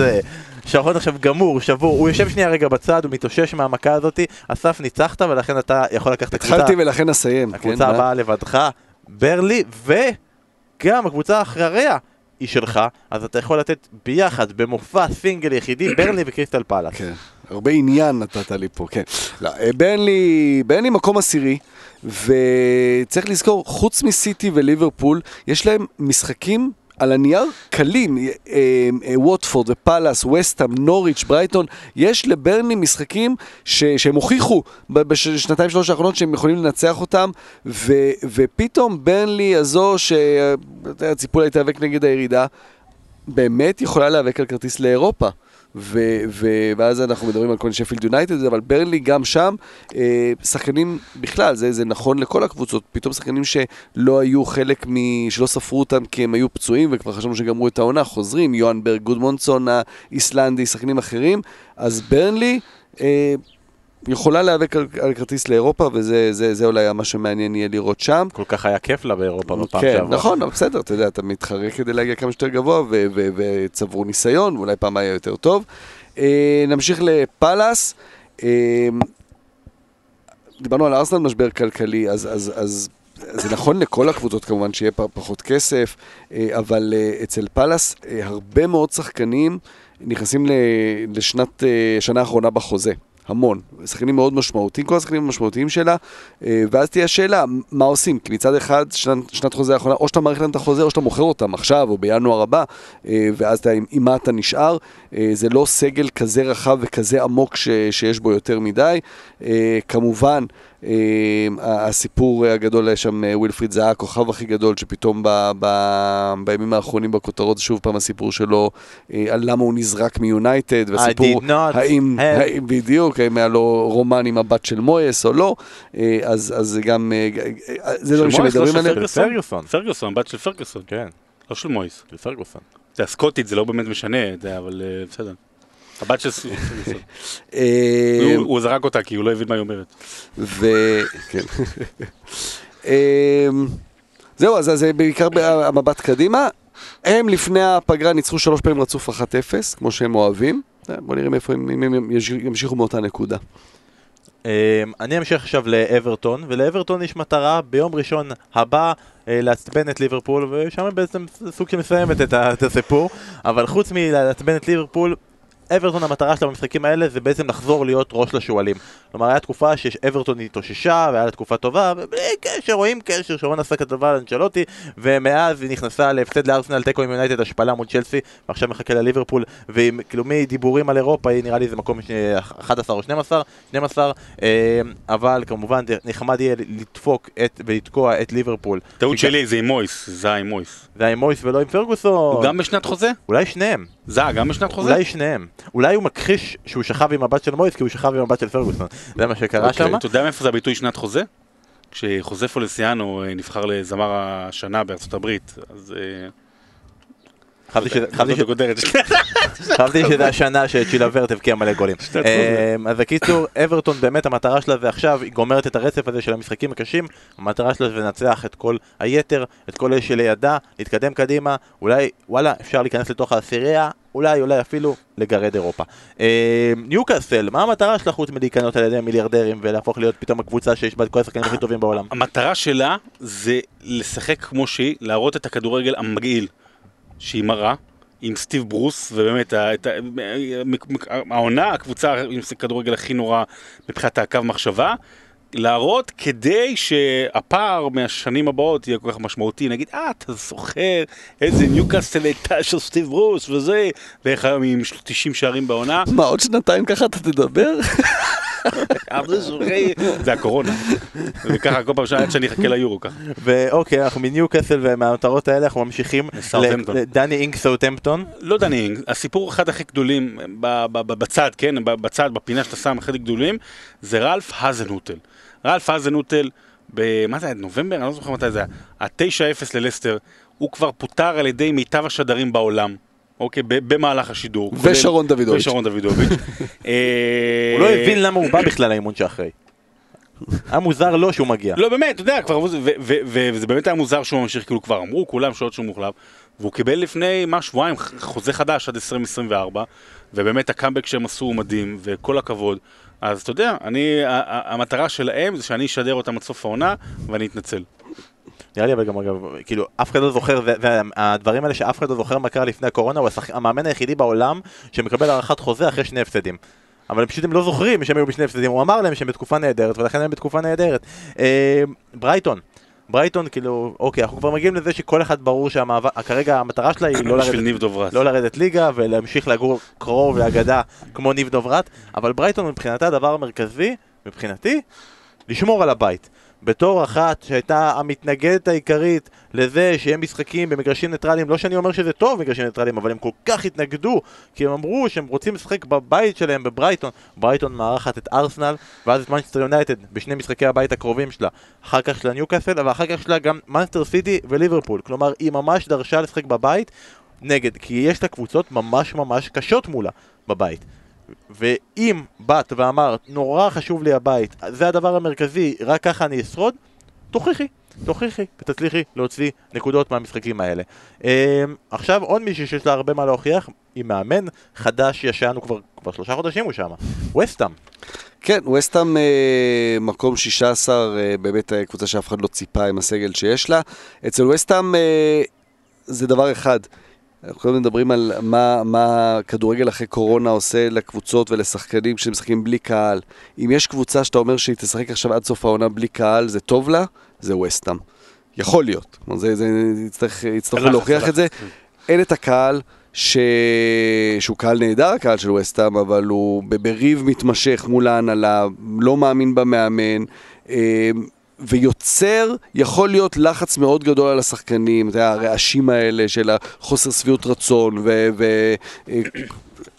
שרון עכשיו גמור, שבור, הוא יושב שנייה רגע בצד, הוא מתאושש מהמכה הזאתי, אסף ניצחת ולכן אתה יכול לקחת את הקבוצה. התחלתי ולכן אסיים. כן, הקבוצה? הבאה לבדך, ברלי, וגם הקבוצה אחריה היא שלך, אז אתה יכול לתת ביחד במופע סינגל יחידי, ברלי וקריסטל פאלאס. כן, הרבה עניין נתת לי פה, כן. לא, אה, ברנלי, ברנלי מקום עשירי, וצריך לזכור, חוץ מסיטי וליברפול, יש להם משחקים על הנייר קלים, אה, אה, ווטפורד ופאלאס, וסטאם, נוריץ', ברייטון, יש לברני משחקים ש, שהם הוכיחו בשנתיים שלוש האחרונות שהם יכולים לנצח אותם, ו, ופתאום ברנלי הזו, שציפו לה להיאבק נגד הירידה, באמת יכולה להיאבק על כרטיס לאירופה. ו- ו- ואז אנחנו מדברים על כל שפילד יונייטד, אבל ברלי גם שם, אה, שחקנים בכלל, זה, זה נכון לכל הקבוצות, פתאום שחקנים שלא היו חלק מ... שלא ספרו אותם כי הם היו פצועים וכבר חשבנו שגמרו את העונה, חוזרים, יוהאן ברג, גודמונסון האיסלנדי, שחקנים אחרים, אז ברנלי אה, יכולה להיאבק על, על כרטיס לאירופה, וזה זה, זה אולי מה שמעניין יהיה לראות שם. כל כך היה כיף לה באירופה בפעם כן, שעברה. נכון, אבל בסדר, אתה יודע, אתה מתחרה כדי להגיע כמה שיותר גבוה, וצברו ניסיון, ואולי פעם היה יותר טוב. אה, נמשיך לפאלאס. אה, דיברנו על ארסנל משבר כלכלי, אז, אז, אז זה נכון לכל הקבוצות כמובן שיהיה פחות כסף, אה, אבל אה, אצל פאלאס אה, הרבה מאוד שחקנים נכנסים ל- לשנת, אה, שנה האחרונה בחוזה. המון, שחקנים מאוד משמעותיים, כל השחקנים המשמעותיים שלה, אה, ואז תהיה השאלה, מה עושים? כי מצד אחד, שנת, שנת חוזה האחרונה, או שאתה מאריך להם את החוזה, או שאתה מוכר אותם עכשיו, או בינואר הבא, אה, ואז אתה, עם, מה אתה נשאר. אה, זה לא סגל כזה רחב וכזה עמוק ש, שיש בו יותר מדי. כמובן, הסיפור הגדול היה שם, אה, ווילפריד זה היה הכוכב הכי גדול שפתאום ב, ב, בימים האחרונים בכותרות, שוב פעם הסיפור שלו, אה, על למה הוא נזרק מיונייטד, והסיפור, האם, האם, בדיוק, האם היה לו רומן עם הבת של מויס או לא, אה, אז, אז זה גם, זה דברים של מויס, שמדברים לא של עליהם. פרגוסון? פרגוסון. פרגוסון, בת של פרגוסון, כן, לא של מויס. של פרגוסון. זה הסקוטית, זה לא באמת משנה, יודע, אבל בסדר. הבת של פרגוסון. אה, הוא- זרק אותה כי הוא לא הבין מה היא אומרת. ו... כן. אמ, זהו, אז זה בעיקר המבט קדימה. הם לפני הפגרה ניצחו שלוש פעמים רצוף 1-0, כמו שהם אוהבים. אה, בוא נראה מאיפה הם, אם הם ימשיכו מאותה נקודה. אני אמשיך עכשיו לאברטון, ולאברטון יש מטרה ביום ראשון הבא אה, לעצבן את ליברפול, ושם בעצם סוג שמסיימת את הסיפור, אבל חוץ מלעצבן את ליברפול, אברטון המטרה שלה במשחקים האלה זה בעצם לחזור להיות ראש לשועלים. כלומר, היה תקופה שאברטון התאוששה, והיה לה תקופה טובה, ובלי קשר, רואים קשר, שרון עשה כתבה על אנצ'לוטי, ומאז היא נכנסה להפסד לארסנל, תיקו עם יונייטד, השפלה מול צ'לסי, ועכשיו מחכה לליברפול, ועם כאילו מדיבורים על אירופה, היא נראה לי זה מקום ש- 11 או 12, 12, אה, אבל כמובן נחמד יהיה לדפוק את, ולתקוע את ליברפול. טעות שלי זה עם מויס, זה היה עם מויס. זה היה עם מויס ולא עם פרגוסון. הוא גם בשנת חוזה? אולי שניהם. זה גם בשנת חוזה? אולי שניהם. אולי הוא מכחיש שהוא שכב עם הבת של מויס כי הוא שכב עם הבת של פרגוסון. זה מה שקרה אוקיי. שם. אתה יודע מאיפה זה הביטוי שנת חוזה? כשחוזה פולסיאנו אה, נבחר לזמר השנה בארצות הברית, אז... אה, חשבתי שזה- השנה שצ'ילה ורט הבקיע מלא גולים. אמ, אז בקיצור, אברטון באמת המטרה שלה זה עכשיו, היא גומרת את הרצף הזה של המשחקים הקשים, המטרה שלה זה לנצח את כל היתר, את כל אלה שלידה, להתקדם קדימה, אולי, וואלה, אפשר להיכנס לתוך העשירייה, אולי, אולי אפילו לגרד אירופה. אמ, ניוקאסל, מה המטרה שלה חוץ מלהיכנות על ידי מיליארדרים ולהפוך להיות פתאום הקבוצה שיש בה את כל השחקנים הכי טובים בעולם? המטרה שלה זה לשחק כמו שהיא, להראות את הכדורגל המגעיל שהיא מראה. עם סטיב ברוס, ובאמת, את העונה, הקבוצה עם הכדורגל הכי נורא מבחינת הקו מחשבה, להראות כדי שהפער מהשנים הבאות יהיה כל כך משמעותי, נגיד, אה, אתה זוכר איזה ניוקאסטל הייתה של סטיב ברוס וזה, ואיך היום עם 90 שערים בעונה, מה, עוד שנתיים ככה אתה תדבר? זה הקורונה, וככה כל פעם עד שאני אחכה ליורו ככה. ואוקיי, אנחנו מניוקאסל ומהמטרות האלה אנחנו ממשיכים. לדני אינג סאוטהמפטון. לא דני, הסיפור אחד הכי גדולים ב- ב- ב- בצד, כן, ב- בצד, בפינה שאתה שם הכי גדולים, זה רלף האזנוטל. רלף האזנוטל, ב- מה זה היה, נובמבר? אני לא זוכר מתי זה היה. ה-9-0 ללסטר, הוא כבר פוטר על ידי מיטב השדרים בעולם, אוקיי, במהלך השידור. ושרון דוידוביץ'. ושרון דוידוביץ'. אה, הוא לא הבין למה הוא בא בכלל לאימון שאחרי. היה מוזר לו שהוא מגיע. לא, באמת, אתה יודע, כבר, ו- ו- ו- וזה באמת היה מוזר שהוא ממשיך, כאילו כבר אמרו כולם שעוד שהוא מוחלף, והוא קיבל לפני, מה, שבועיים, חוזה חדש עד 2024, ובאמת הקאמבק שהם עשו הוא מדהים, וכל הכבוד. אז אתה יודע, אני, המטרה שלהם זה שאני אשדר אותם עד סוף העונה, ואני אתנצל. נראה לי אבל גם אגב, כאילו, אף אחד לא זוכר, והדברים האלה שאף אחד לא זוכר מה קרה לפני הקורונה, הוא השח- המאמן היחידי בעולם שמקבל הארכת חוזה אחרי שני הפסדים. אבל פשוט הם לא זוכרים שהם היו בשני הפסדים, הוא אמר להם שהם בתקופה נהדרת, ולכן הם בתקופה נהדרת. אה, ברייטון. ברייטון, כאילו, אוקיי, אנחנו כבר מגיעים לזה שכל אחד ברור שהמאבק, כרגע המטרה שלה היא לא לרדת, ניב דוברת. לא לרדת ליגה ולהמשיך לגור קרוב לאגדה כמו ניב דוברת, אבל ברייטון מבחינתה הדבר המרכזי, מבחינתי, לשמור על הבית. בתור אחת שהייתה המתנגדת העיקרית לזה שיהיה משחקים במגרשים ניטרליים, לא שאני אומר שזה טוב מגרשים ניטרליים, אבל הם כל כך התנגדו, כי הם אמרו שהם רוצים לשחק בבית שלהם בברייטון. ברייטון מארחת את ארסנל, ואז את מנצ'סטר יונייטד בשני משחקי הבית הקרובים שלה. אחר כך שלה ניוקאסל, ואחר כך שלה גם מנצ'סטר סיטי וליברפול. כלומר, היא ממש דרשה לשחק בבית נגד, כי יש לה קבוצות ממש ממש קשות מולה בבית. ואם באת ואמרת, נורא חשוב לי הבית, זה הדבר המרכזי, רק ככה אני אשרוד, תוכיחי, תוכיחי, ותצליחי להוציא נקודות מהמשחקים האלה. Um, עכשיו עוד מישהי שיש לה הרבה מה להוכיח, היא מאמן חדש ישן, הוא כבר, כבר שלושה חודשים הוא שם, וסטאם. כן, וסטאם אה, מקום 16, אה, באמת אה, קבוצה שאף אחד לא ציפה עם הסגל שיש לה. אצל וסטאם אה, זה דבר אחד. אנחנו מדברים על מה, מה כדורגל אחרי קורונה עושה לקבוצות ולשחקנים שמשחקים בלי קהל. אם יש קבוצה שאתה אומר שהיא תשחק עכשיו עד סוף העונה בלי קהל, זה טוב לה, זה וסטאם. יכול להיות. כלומר, זה, זה, יצטרך, יצטרכו להוכיח את זה. אין את הקהל ש... שהוא קהל נהדר, הקהל של וסטאם, אבל הוא בריב מתמשך מול ההנהלה, לא מאמין במאמן, אה, ויוצר, יכול להיות לחץ מאוד גדול על השחקנים, אתה יודע, הרעשים האלה של החוסר שביעות רצון ו... ו אה,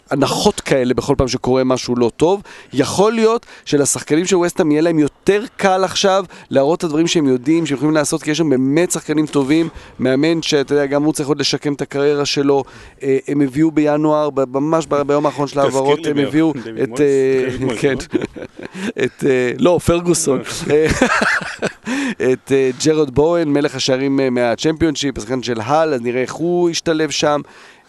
הנחות כאלה בכל פעם שקורה משהו לא טוב. יכול להיות שלשחקנים של ווסטהאם יהיה להם יותר קל עכשיו להראות את הדברים שהם יודעים, שהם יכולים לעשות, כי יש שם באמת שחקנים טובים. מאמן שאתה יודע, גם הוא צריך עוד לשקם את הקריירה שלו. אה, הם הביאו בינואר, ממש ביום האחרון של ההעברות, הם הביאו את... אה, כן. את... אה, לא, פרגוסון. את ג'רד בואן, מלך השערים מהצ'מפיונשיפ, השחקן של הל, אז נראה איך הוא ישתלב שם.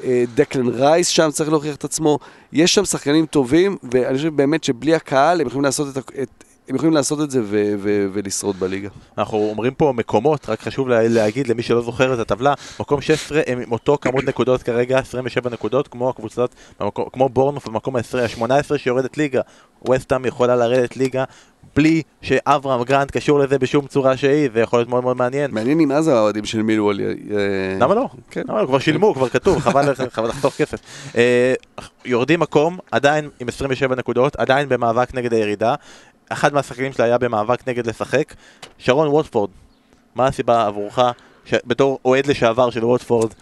אה, דקלן רייס שם צריך להוכיח את עצמו. יש שם שחקנים טובים, ואני חושב באמת שבלי הקהל הם יכולים לעשות את, את, הם יכולים לעשות את זה ו- ו- ולשרוד בליגה. אנחנו אומרים פה מקומות, רק חשוב לה, להגיד למי שלא זוכר את הטבלה, מקום 16 הם עם אותו כמות נקודות כרגע, 27 נקודות, כמו הקבוצות, במקום, כמו בורנוף במקום ה-18 שיורדת ליגה. וסטאם יכולה לרדת ליגה בלי שאברהם גרנט קשור לזה בשום צורה שהיא, זה יכול להיות מאוד מאוד מעניין. מעניין אם אז האוהדים של מילוול... י- י- למה לא? כן. למה לא? כבר שילמו, כבר כתוב, חבל לחסוך כסף. אה, יורדים מקום, עדיין עם 27 נקודות, עדיין במאבק נגד הירידה. אחד מהשחקנים שלה היה במאבק נגד לשחק. שרון ווטפורד, מה הסיבה עבורך, ש- בתור אוהד לשעבר של ווטפורד,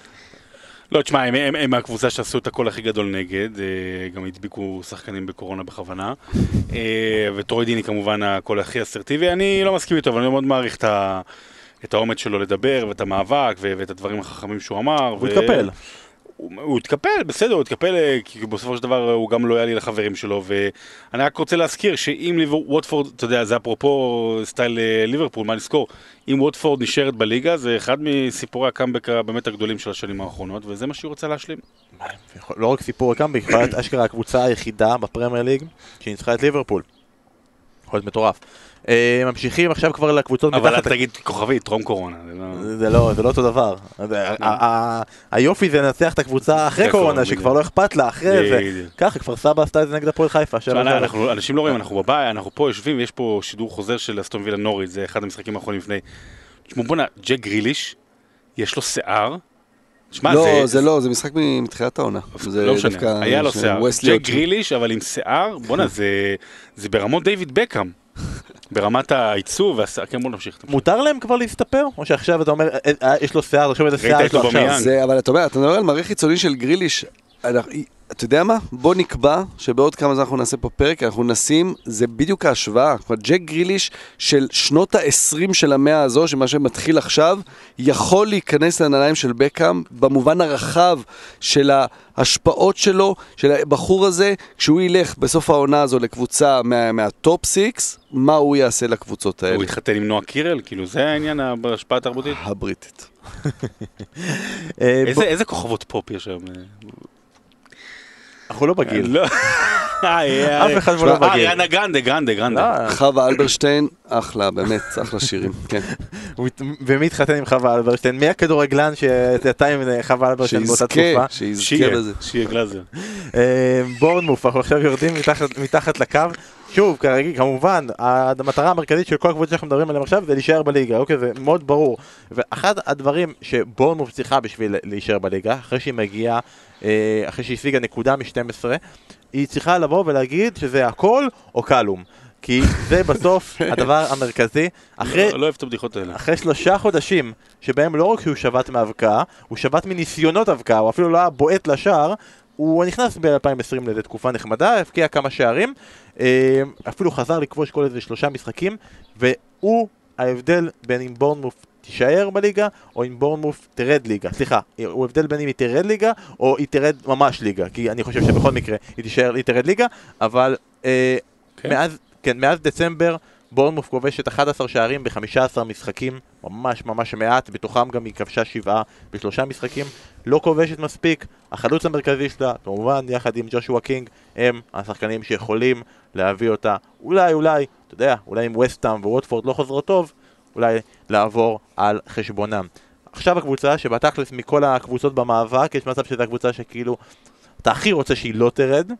לא, תשמע, הם, הם, הם הקבוצה שעשו את הקול הכי גדול נגד, אה, גם הדביקו שחקנים בקורונה בכוונה. אה, וטרוידיני כמובן הקול הכי אסרטיבי, אני לא מסכים איתו, אבל אני מאוד מעריך את, ה, את האומץ שלו לדבר, ואת המאבק, ו, ואת הדברים החכמים שהוא אמר. הוא התקפל. הוא התקפל, בסדר, הוא התקפל, אה, כי בסופו של דבר הוא גם לויאלי לחברים שלו, ואני רק רוצה להזכיר שאם ליבור, ווטפורד, אתה יודע, זה אפרופו סטייל אה, ליברפול, מה לזכור, אם ווטפורד נשארת בליגה, זה אחד מסיפורי הקאמבק הבאמת הגדולים של השנים האחרונות, וזה מה שהיא רוצה להשלים. לא רק סיפור להיות אשכרה הקבוצה היחידה בפרמייר ליג שניצחה את ליברפול. יכול להיות מטורף. אה, ממשיכים עכשיו כבר לקבוצות אבל אל מתחת. תגיד כוכבית, טרום קורונה. זה לא- זה לא, לא אותו דבר. היופי זה לנצח את הקבוצה אחרי קורונה, שכבר. לא אכפת לה, אחרי זה. ככה, כפר סבא עשתה את זה נגד הפועל חיפה. אנשים לא רואים, אנחנו בבית, אנחנו פה יושבים, ויש פה שידור חוזר של אסטון וילה נוריד, זה אחד המשחקים האחרונים לפני. תשמעו, בואנה, ג'ק גריליש, יש לו שיער. שמע, לא, זה לא, זה משחק מתחילת העונה. זה לא משנה, דווקא היה לו שיער. ג'ק גריליש, אבל עם שיער, בואנה, זה- זה ברמות דיוויד בקאם. ברמת העיצוב והשיער, כן, בוא נמשיך. מותר להם כבר להסתפר? או שעכשיו אתה אומר, אה, אה, יש לו שיער, תחשוב איזה שיער יש לו עכשיו. זה, אבל אתה אומר, אתה מדבר על מראה חיצוני של גריליש. אתה יודע מה? בוא נקבע שבעוד כמה זמן אנחנו נעשה פה פרק, אנחנו נשים, זה בדיוק ההשוואה. כלומר, ג'ק גריליש של שנות ה-20 של המאה הזו, שמה שמתחיל עכשיו, יכול להיכנס לנעליים של בקאם במובן הרחב של ההשפעות שלו, של הבחור הזה, כשהוא ילך בסוף העונה הזו לקבוצה מה, מהטופ 6, מה הוא יעשה לקבוצות האלה. הוא התחתן עם נועה קירל? כאילו זה העניין בהשפעה התרבותית? הבריטית. איזה- איזה כוכבות פופ יש היום? אנחנו לא בגיל. לא. אה, אף אחד לא אה, בגיל. אריאנה גרנדה, גרנדה, גרנדה. לא, חווה אלברשטיין, אחלה, באמת, אחלה שירים, כן. ומי התחתן עם חווה אלברשטיין? מי הכדורגלן שיצא עם חווה אלברשטיין באותה שיזכה, תקופה? שיזכה שיהיה, בזה. שיהיה גלאזר. אה, בורנמות', אנחנו עכשיו יורדים מתחת- מתחת לקו. שוב, כרגיל, כמובן, המטרה המרכזית של כל הקבוצות שאנחנו מדברים עליהן עכשיו זה להישאר בליגה, אוקיי, זה מאוד ברור. ואחד הדברים שבורנמוף צריכה בשביל להישאר בליגה, אחרי שהיא מגיעה, אה, אחרי שהיא השיגה נקודה מ-12, היא צריכה לבוא ולהגיד שזה הכל או כלום. כי זה בסוף הדבר המרכזי. אחרי לא לא אוהב את הבדיחות האלה. אחרי שלושה חודשים שבהם לא רק שהוא שבת מהבקעה, הוא שבת מניסיונות הבקעה, הוא אפילו לא היה בועט לשער, הוא נכנס ב-2020 לאיזה תקופה נחמדה, הבקיע כמה שערים, אפילו חזר לכבוש כל איזה שלושה משחקים, והוא ההבדל בין אם בורנמוף תישאר בליגה, או אם בורנמוף תרד ליגה. סליחה, הוא הבדל בין אם היא תרד ליגה, או היא תרד ממש ליגה, כי אני חושב שבכל מקרה היא תישאר, היא תרד ליגה, אבל אה, כן. מאז, כן, מאז דצמבר בורנמוף כובשת 11 שערים ב-15 משחקים, ממש ממש מעט, בתוכם גם היא כבשה שבעה בשלושה משחקים, לא כובשת מספיק, החלוץ המרכזי שלה, כמובן יחד עם ג'ושוע קינג, הם השחקנים שיכולים להביא אותה, אולי אולי, אתה יודע, אולי אם וסטאם וווטפורד לא חוזרות טוב, אולי לעבור על חשבונם. עכשיו הקבוצה שבתכלס מכל הקבוצות במאבק, יש מצב שזו הקבוצה שכאילו, אתה הכי רוצה שהיא לא תרד,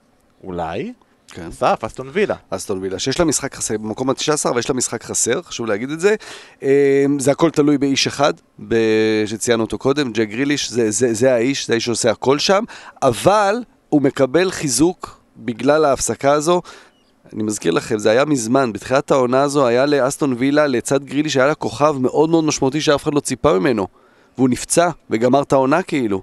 אולי, כן. אסף, אסטון וילה. אסטון וילה, שיש לה משחק חסר, במקום ה-19, אבל יש לה משחק חסר, חשוב להגיד את זה. אה, זה הכל תלוי באיש אחד, ב- שציינו אותו קודם, ג'ק גריליש, זה, זה, זה האיש, זה האיש שעושה הכל שם, אבל הוא מקבל חיזוק בגלל ההפסקה הזו. אני מזכיר לכם, זה היה מזמן, בתחילת העונה הזו היה לאסטון וילה, לצד גריליש, היה לה כוכב מאוד מאוד משמעותי שאף אחד לא ציפה ממנו. והוא נפצע, וגמר את העונה כאילו.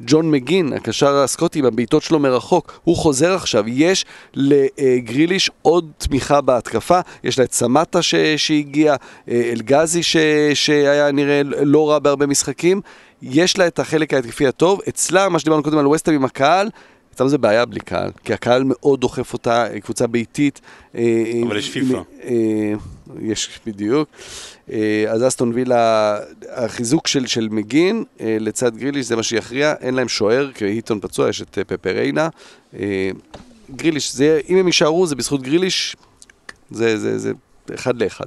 ג'ון מגין, הקשר הסקוטי, בבעיטות שלו מרחוק, הוא חוזר עכשיו. יש לגריליש עוד תמיכה בהתקפה, יש לה את סמטה ש... שהגיע, אה, אלגזי ש... שהיה נראה לא רע בהרבה משחקים, יש לה את החלק ההתקפי הטוב. אצלה, מה שדיברנו קודם על ווסטהאם עם הקהל, אצלם זה בעיה בלי קהל, כי הקהל מאוד דוחף אותה, קבוצה ביתית. אה, אבל אה, יש פיפא. אה, יש, בדיוק. אז אסטון וילה, החיזוק של, של מגין לצד גריליש זה מה שיכריע, אין להם שוער, כי היטון פצוע, יש את פפריינה. גריליש, זה, אם הם יישארו, זה בזכות גריליש, זה, זה, זה אחד לאחד.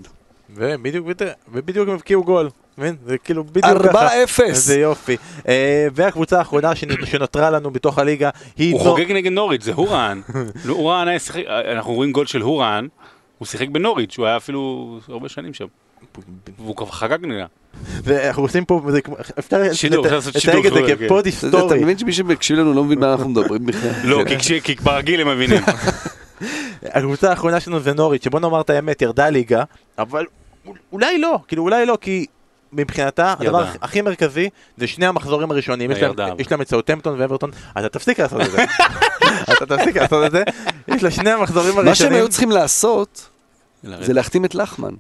ובדיוק, ובדיוק הם הבקיעו גול, מבין? זה כאילו בדיוק ככה. 4-0! איזה יופי. אה, והקבוצה האחרונה שנ- שנותרה לנו בתוך הליגה היא... הוא חוגג נגד נוריץ', זה הורן. לא, הורן היה שיחק, אנחנו רואים גול של הורן, הוא שיחק בנוריץ', הוא היה אפילו הרבה שנים שם. והוא כבר חגג נראה. ואנחנו עושים פה, זה כמו- אפשר לתייג שידור את זה כפוד אתה יודע, אתה היסטורי. מבין שמי שמקשיב לנו לא מבין מה אנחנו מדברים בכלל? לא, כן. כי ברגיל הם מבינים. הקבוצה האחרונה שלנו זה נוריץ', שבוא נאמר את האמת, ירדה ליגה, אבל אולי לא, כאילו אולי לא, כי מבחינתה, הדבר ירדה. הכי מרכזי זה שני המחזורים הראשונים, יש להם- אבל. יש להם את סאוטמפטון ואברטון, אתה תפסיק לעשות את זה, אתה תפסיק לעשות את זה, יש לה שני המחזורים מה שהם הראשונים, היו צריכים לעשות, זה להחתים את לחמן.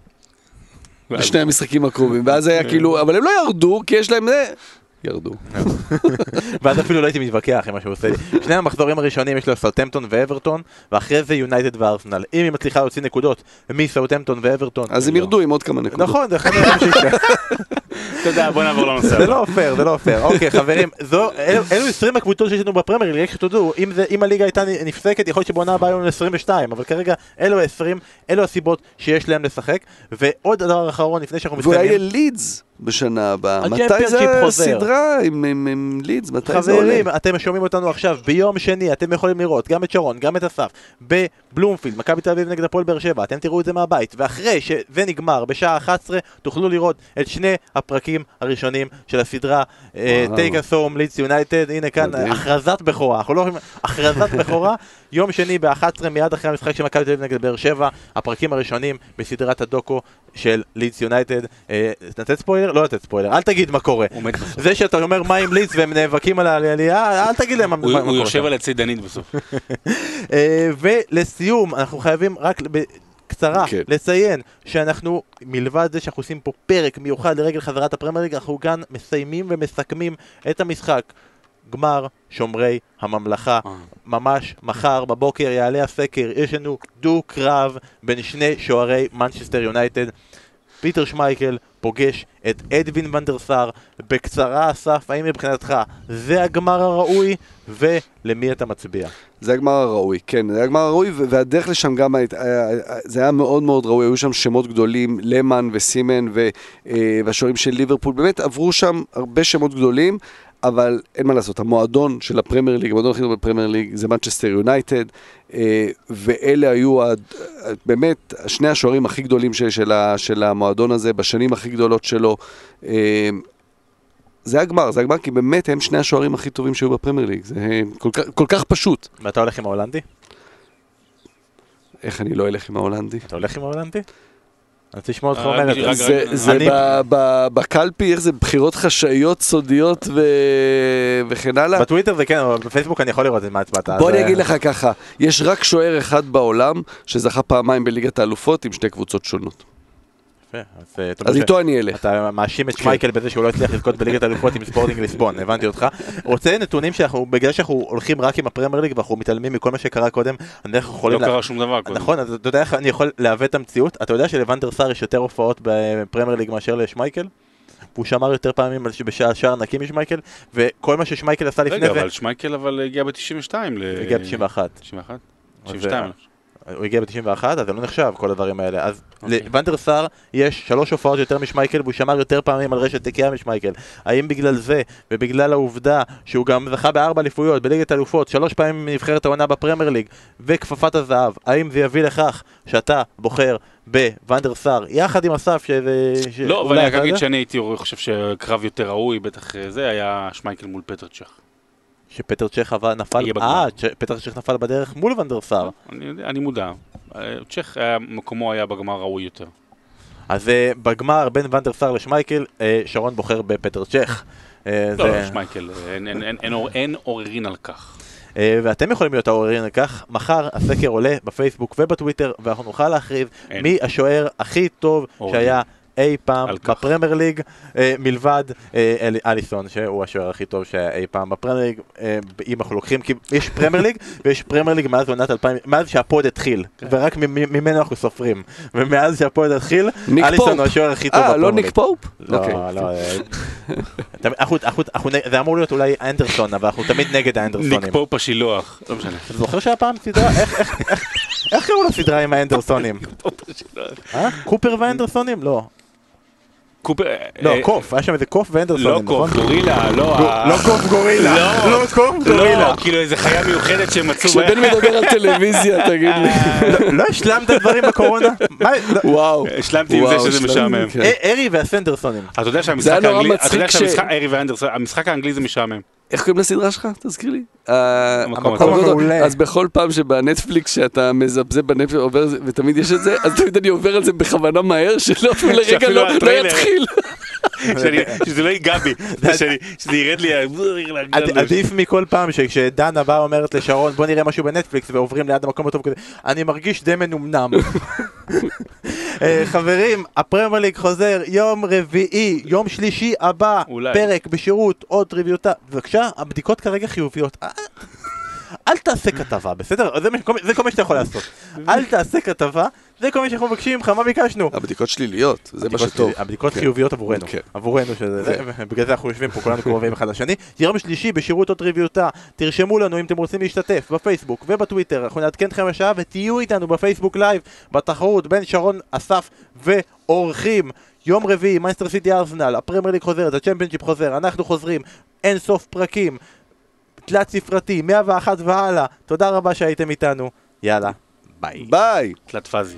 בשני המשחקים הקרובים, ואז היה כאילו, אבל הם לא ירדו, כי יש להם זה. ירדו. ואז אפילו לא הייתי מתווכח עם מה שהוא עושה לי. שני המחזורים הראשונים יש לו סאוטהמפטון ואברטון, ואחרי זה יונייטד וארסנל. אם היא מצליחה להוציא נקודות מסאוטהמפטון ואברטון, אז הם לא. ירדו עם עוד כמה נקודות. נכון, זה אחד הדברים שיקרה. אתה יודע, בוא נעבור לנושא זה. לא פייר, זה לא פייר. אוקיי, חברים, אלו אלו 20 הקבוצות שיש לנו בפרמייר רק שתדעו, אם זה- אם הליגה הייתה נפסקת, יכול להיות שבעונה הבאה היו לנו 22, אבל כרגע אלו ה-20, אלו הסיבות שיש להם לשחק. ועוד דבר אחרון, לפני שאנחנו ואולי יהיה מסיימים, לידס בשנה הבאה. מתי זה. הסדרה עם- עם עם לידס? מתי זה עולה? חברים, אתם שומעים אותנו עכשיו, ביום שני, אתם יכולים לראות גם את שרון, גם את אסף, בבלומפילד, מכבי תל אביב נגד הפועל באר שבע, אתם תראו את זה מהבית, ואחרי שזה נגמר, בשעה 11, תוכלו לראות את שני הפרקים הראשונים של הסדרה אה. Take us home, לידס יונייטד, הנה כאן, מדהים. הכרזת בכורה, אנחנו לא יכולים, הכרזת בכורה, יום שני ב-11, מיד אחרי המשחק של מכבי תל אביב נגד באר שבע, הפרקים הראשונים בסדרת הדוקו של לידס יונייטד. אה, נתת ספוילר? לא לתת ספוילר, אל תגיד מה קורה. זה שאתה אומר מה המליץ והם נאבקים על העלייה, אל תגיד להם מה קורה. הוא יושב. על הצידנית בסוף. אה, ולסיום, אנחנו חייבים רק בקצרה כן. לציין שאנחנו, מלבד זה שאנחנו עושים פה פרק מיוחד לרגל חזרת הפרמייר ליג, אנחנו גם מסיימים ומסכמים את המשחק. גמר שומרי הממלכה. אה. ממש מחר בבוקר יעלה הסקר, יש לנו דו-קרב בין שני שוערי מנצ'סטר יונייטד. פיטר שמייקל פוגש את אדווין ואן דר סאר. בקצרה, אסף, האם מבחינתך זה הגמר הראוי, ולמי אתה מצביע? זה הגמר הראוי, כן, זה הגמר הראוי, והדרך לשם גם, היית- היה- זה היה מאוד מאוד ראוי, היו שם שמות גדולים, להמן וסימן אה, והשוערים של ליברפול, באמת עברו שם הרבה שמות גדולים, אבל אין מה לעשות, המועדון של הפרמייר ליג, המועדון הכי טוב בפרמייר ליג זה מנצ'סטר יונייטד, אה, ואלה היו ה- באמת שני השוערים הכי גדולים של, של, של המועדון הזה, בשנים הכי גדולות שלו. אה, זה הגמר, זה הגמר, כי באמת הם שני השוערים הכי טובים שהיו בפרמייר ליג, זה כל כך, כל כך פשוט. ואתה הולך עם ההולנדי? איך אני לא אלך עם ההולנדי? אתה הולך עם ההולנדי? אני רוצה לשמוע אותך רק אומר זה. בקלפי, איך זה בחירות חשאיות, סודיות ו... וכן הלאה? בטוויטר זה כן, אבל בפייסבוק אני יכול לראות את מה הצבעת. בוא אז, אני אה, אגיד לך ככה, יש רק שוער אחד בעולם שזכה פעמיים בליגת האלופות עם שתי קבוצות שונות. יפה, אז, אה, איתו אני אלך. אתה מאשים את שמייקל בזה שהוא לא הצליח לזכות בליגת האלופות עם ספורטינג ליסבון, הבנתי אותך. רוצה נתונים שאנחנו, בגלל שאנחנו הולכים רק עם הפרמייר ליג ואנחנו מתעלמים מכל מה שקרה קודם, אנחנו לא יכולים... לה- קרה שום דבר קודם. נכון, אז אתה יודע איך אני יכול לעוות את המציאות? אתה יודע שלוונדר סאר יש יותר הופעות בפרמייר ליג מאשר לשמייקל? והוא שמר יותר פעמים בשער שער נקי משמייקל, וכל מה ששמייקל עשה לפני רגע, זה, אבל שמייקל אבל הגיע ב-92 ל... הוא הגיע ב-91. 91? אז, 92. הוא הגיע ב-91, אז זה לא נחשב, כל הדברים האלה. אז אוקיי. לוונדר סאר יש שלוש הופעות יותר משמייקל, והוא שמר יותר פעמים על רשת תקיעה משמייקל. האם בגלל זה, ובגלל העובדה שהוא גם זכה בארבע אליפויות, בליגת אלופות, שלוש פעמים מנבחרת העונה בפרמייר ליג, וכפפת הזהב, האם זה יביא לכך שאתה בוחר בוונדר סאר, יחד עם אסף, שזה... ש- לא, אבל אני רק אגיד? שאני הייתי חושב שקרב יותר ראוי, בטח אה, זה היה שמייקל מול פטר צ'ך. שפטר צ'ך נפל... אה, פטר צ'ך נפל בדרך מול וונדר סאר. אני אני מודע. אה, צ'ך, מקומו היה בגמר ראוי יותר. אז אה, בגמר בין וונדר סאר לשמייקל, אה, שרון בוחר בפטר צ'ך. לא, שמייקל, אין- אין- אין- אין עור- אין עוררין על כך. ואתם יכולים להיות העוררין על כך, מחר הסקר עולה בפייסבוק ובטוויטר, ואנחנו נוכל להכריז. מי השוער הכי טוב. שהיה אי פעם. בפרמייר ליג, אה, מלבד אה, אל- אליסון, שהוא השוער הכי טוב שהיה אי פעם בפרמייר ליג, אה, אם אנחנו לוקחים, כי יש פרמייר ליג, ויש פרמייר ליג מאז עונת 2000, מאז שהפוד התחיל, כן. ורק ממנו אנחנו סופרים, ומאז שהפוד התחיל, אליסון. הוא השוער הכי טוב אה, בפרמייר לא ליג. ניק פופ? לא, אוקיי. לא, אה, זה אמור להיות אולי אנדרסון, אבל אנחנו תמיד נגד האנדרסונים. ניק פופ השילוח, לא משנה. אתה זוכר שהיה פעם סדרה? איך- קראו לסדרה עם האנדרסונים? אה? קופר והאנדרסונים? לא. קופר... לא, אה, קוף, היה שם איזה קוף לא ואנדרסונים, קוף, נכון? גורילה, לא... ה- לא קוף גורילה. לא. לא קוף גורילה. לא, כאילו איזה חיה מיוחדת שהם מצאו... כשבן מדבר על טלוויזיה, תגיד לי. לא- לא השלמת דברים בקורונה? לא- וואו. השלמתי עם זה שזה משעמם. כן. אה, ארי והסנדרסונים. אתה יודע זה שהמשחק ואנדרסון, האנגלי זה משעמם. איך קוראים לסדרה שלך? תזכיר לי. אה, המקום. המעולה. אז בכל פעם שבנטפליקס שאתה מזבזב בנטפליקס עובר זה- ותמיד יש את זה, אז תמיד אני עובר על זה בכוונה מהר, שלא אפילו לרגע לא לא. יתחיל. שאני- שזה לא ייגע בי, שאני- שזה ירד לי... עד- עדיף מכל פעם שכשדנה באה אומרת לשרון בוא נראה משהו בנטפליקס ועוברים ליד המקום הטוב כזה אני מרגיש די מנומנם. אה, חברים הפרמייר ליג חוזר יום רביעי יום שלישי הבא אולי. פרק בשירות עוד טריוויוטה בבקשה הבדיקות כרגע חיוביות. אל תעשה כתבה בסדר זה כל מה שאתה יכול לעשות אל תעשה כתבה זה כל מה שאנחנו מבקשים ממך מה ביקשנו. הבדיקות שליליות, זה מה שטוב. הבדיקות כן. חיוביות עבורנו, כן. עבורנו שזה זה, ובגלל זה אנחנו יושבים פה כולנו קרובים אחד לשני. יום שלישי בשירות עוד ריביוטה, תרשמו לנו אם אתם רוצים להשתתף בפייסבוק ובטוויטר, אנחנו נעדכן אתכם בשעה ותהיו איתנו בפייסבוק לייב בתחרות בין שרון אסף ואורחים. יום רביעי, מנצ'סטר סיטי ארסנל, הפרמייר ליג חוזרת, הצ'מפיונשיפ חוזר, אנחנו חוזרים, אין סוף פרקים, תלת ספרתי, 101 והלאה, תודה רבה שהייתם איתנו, יאללה, ביי. ביי. תלת פאזי.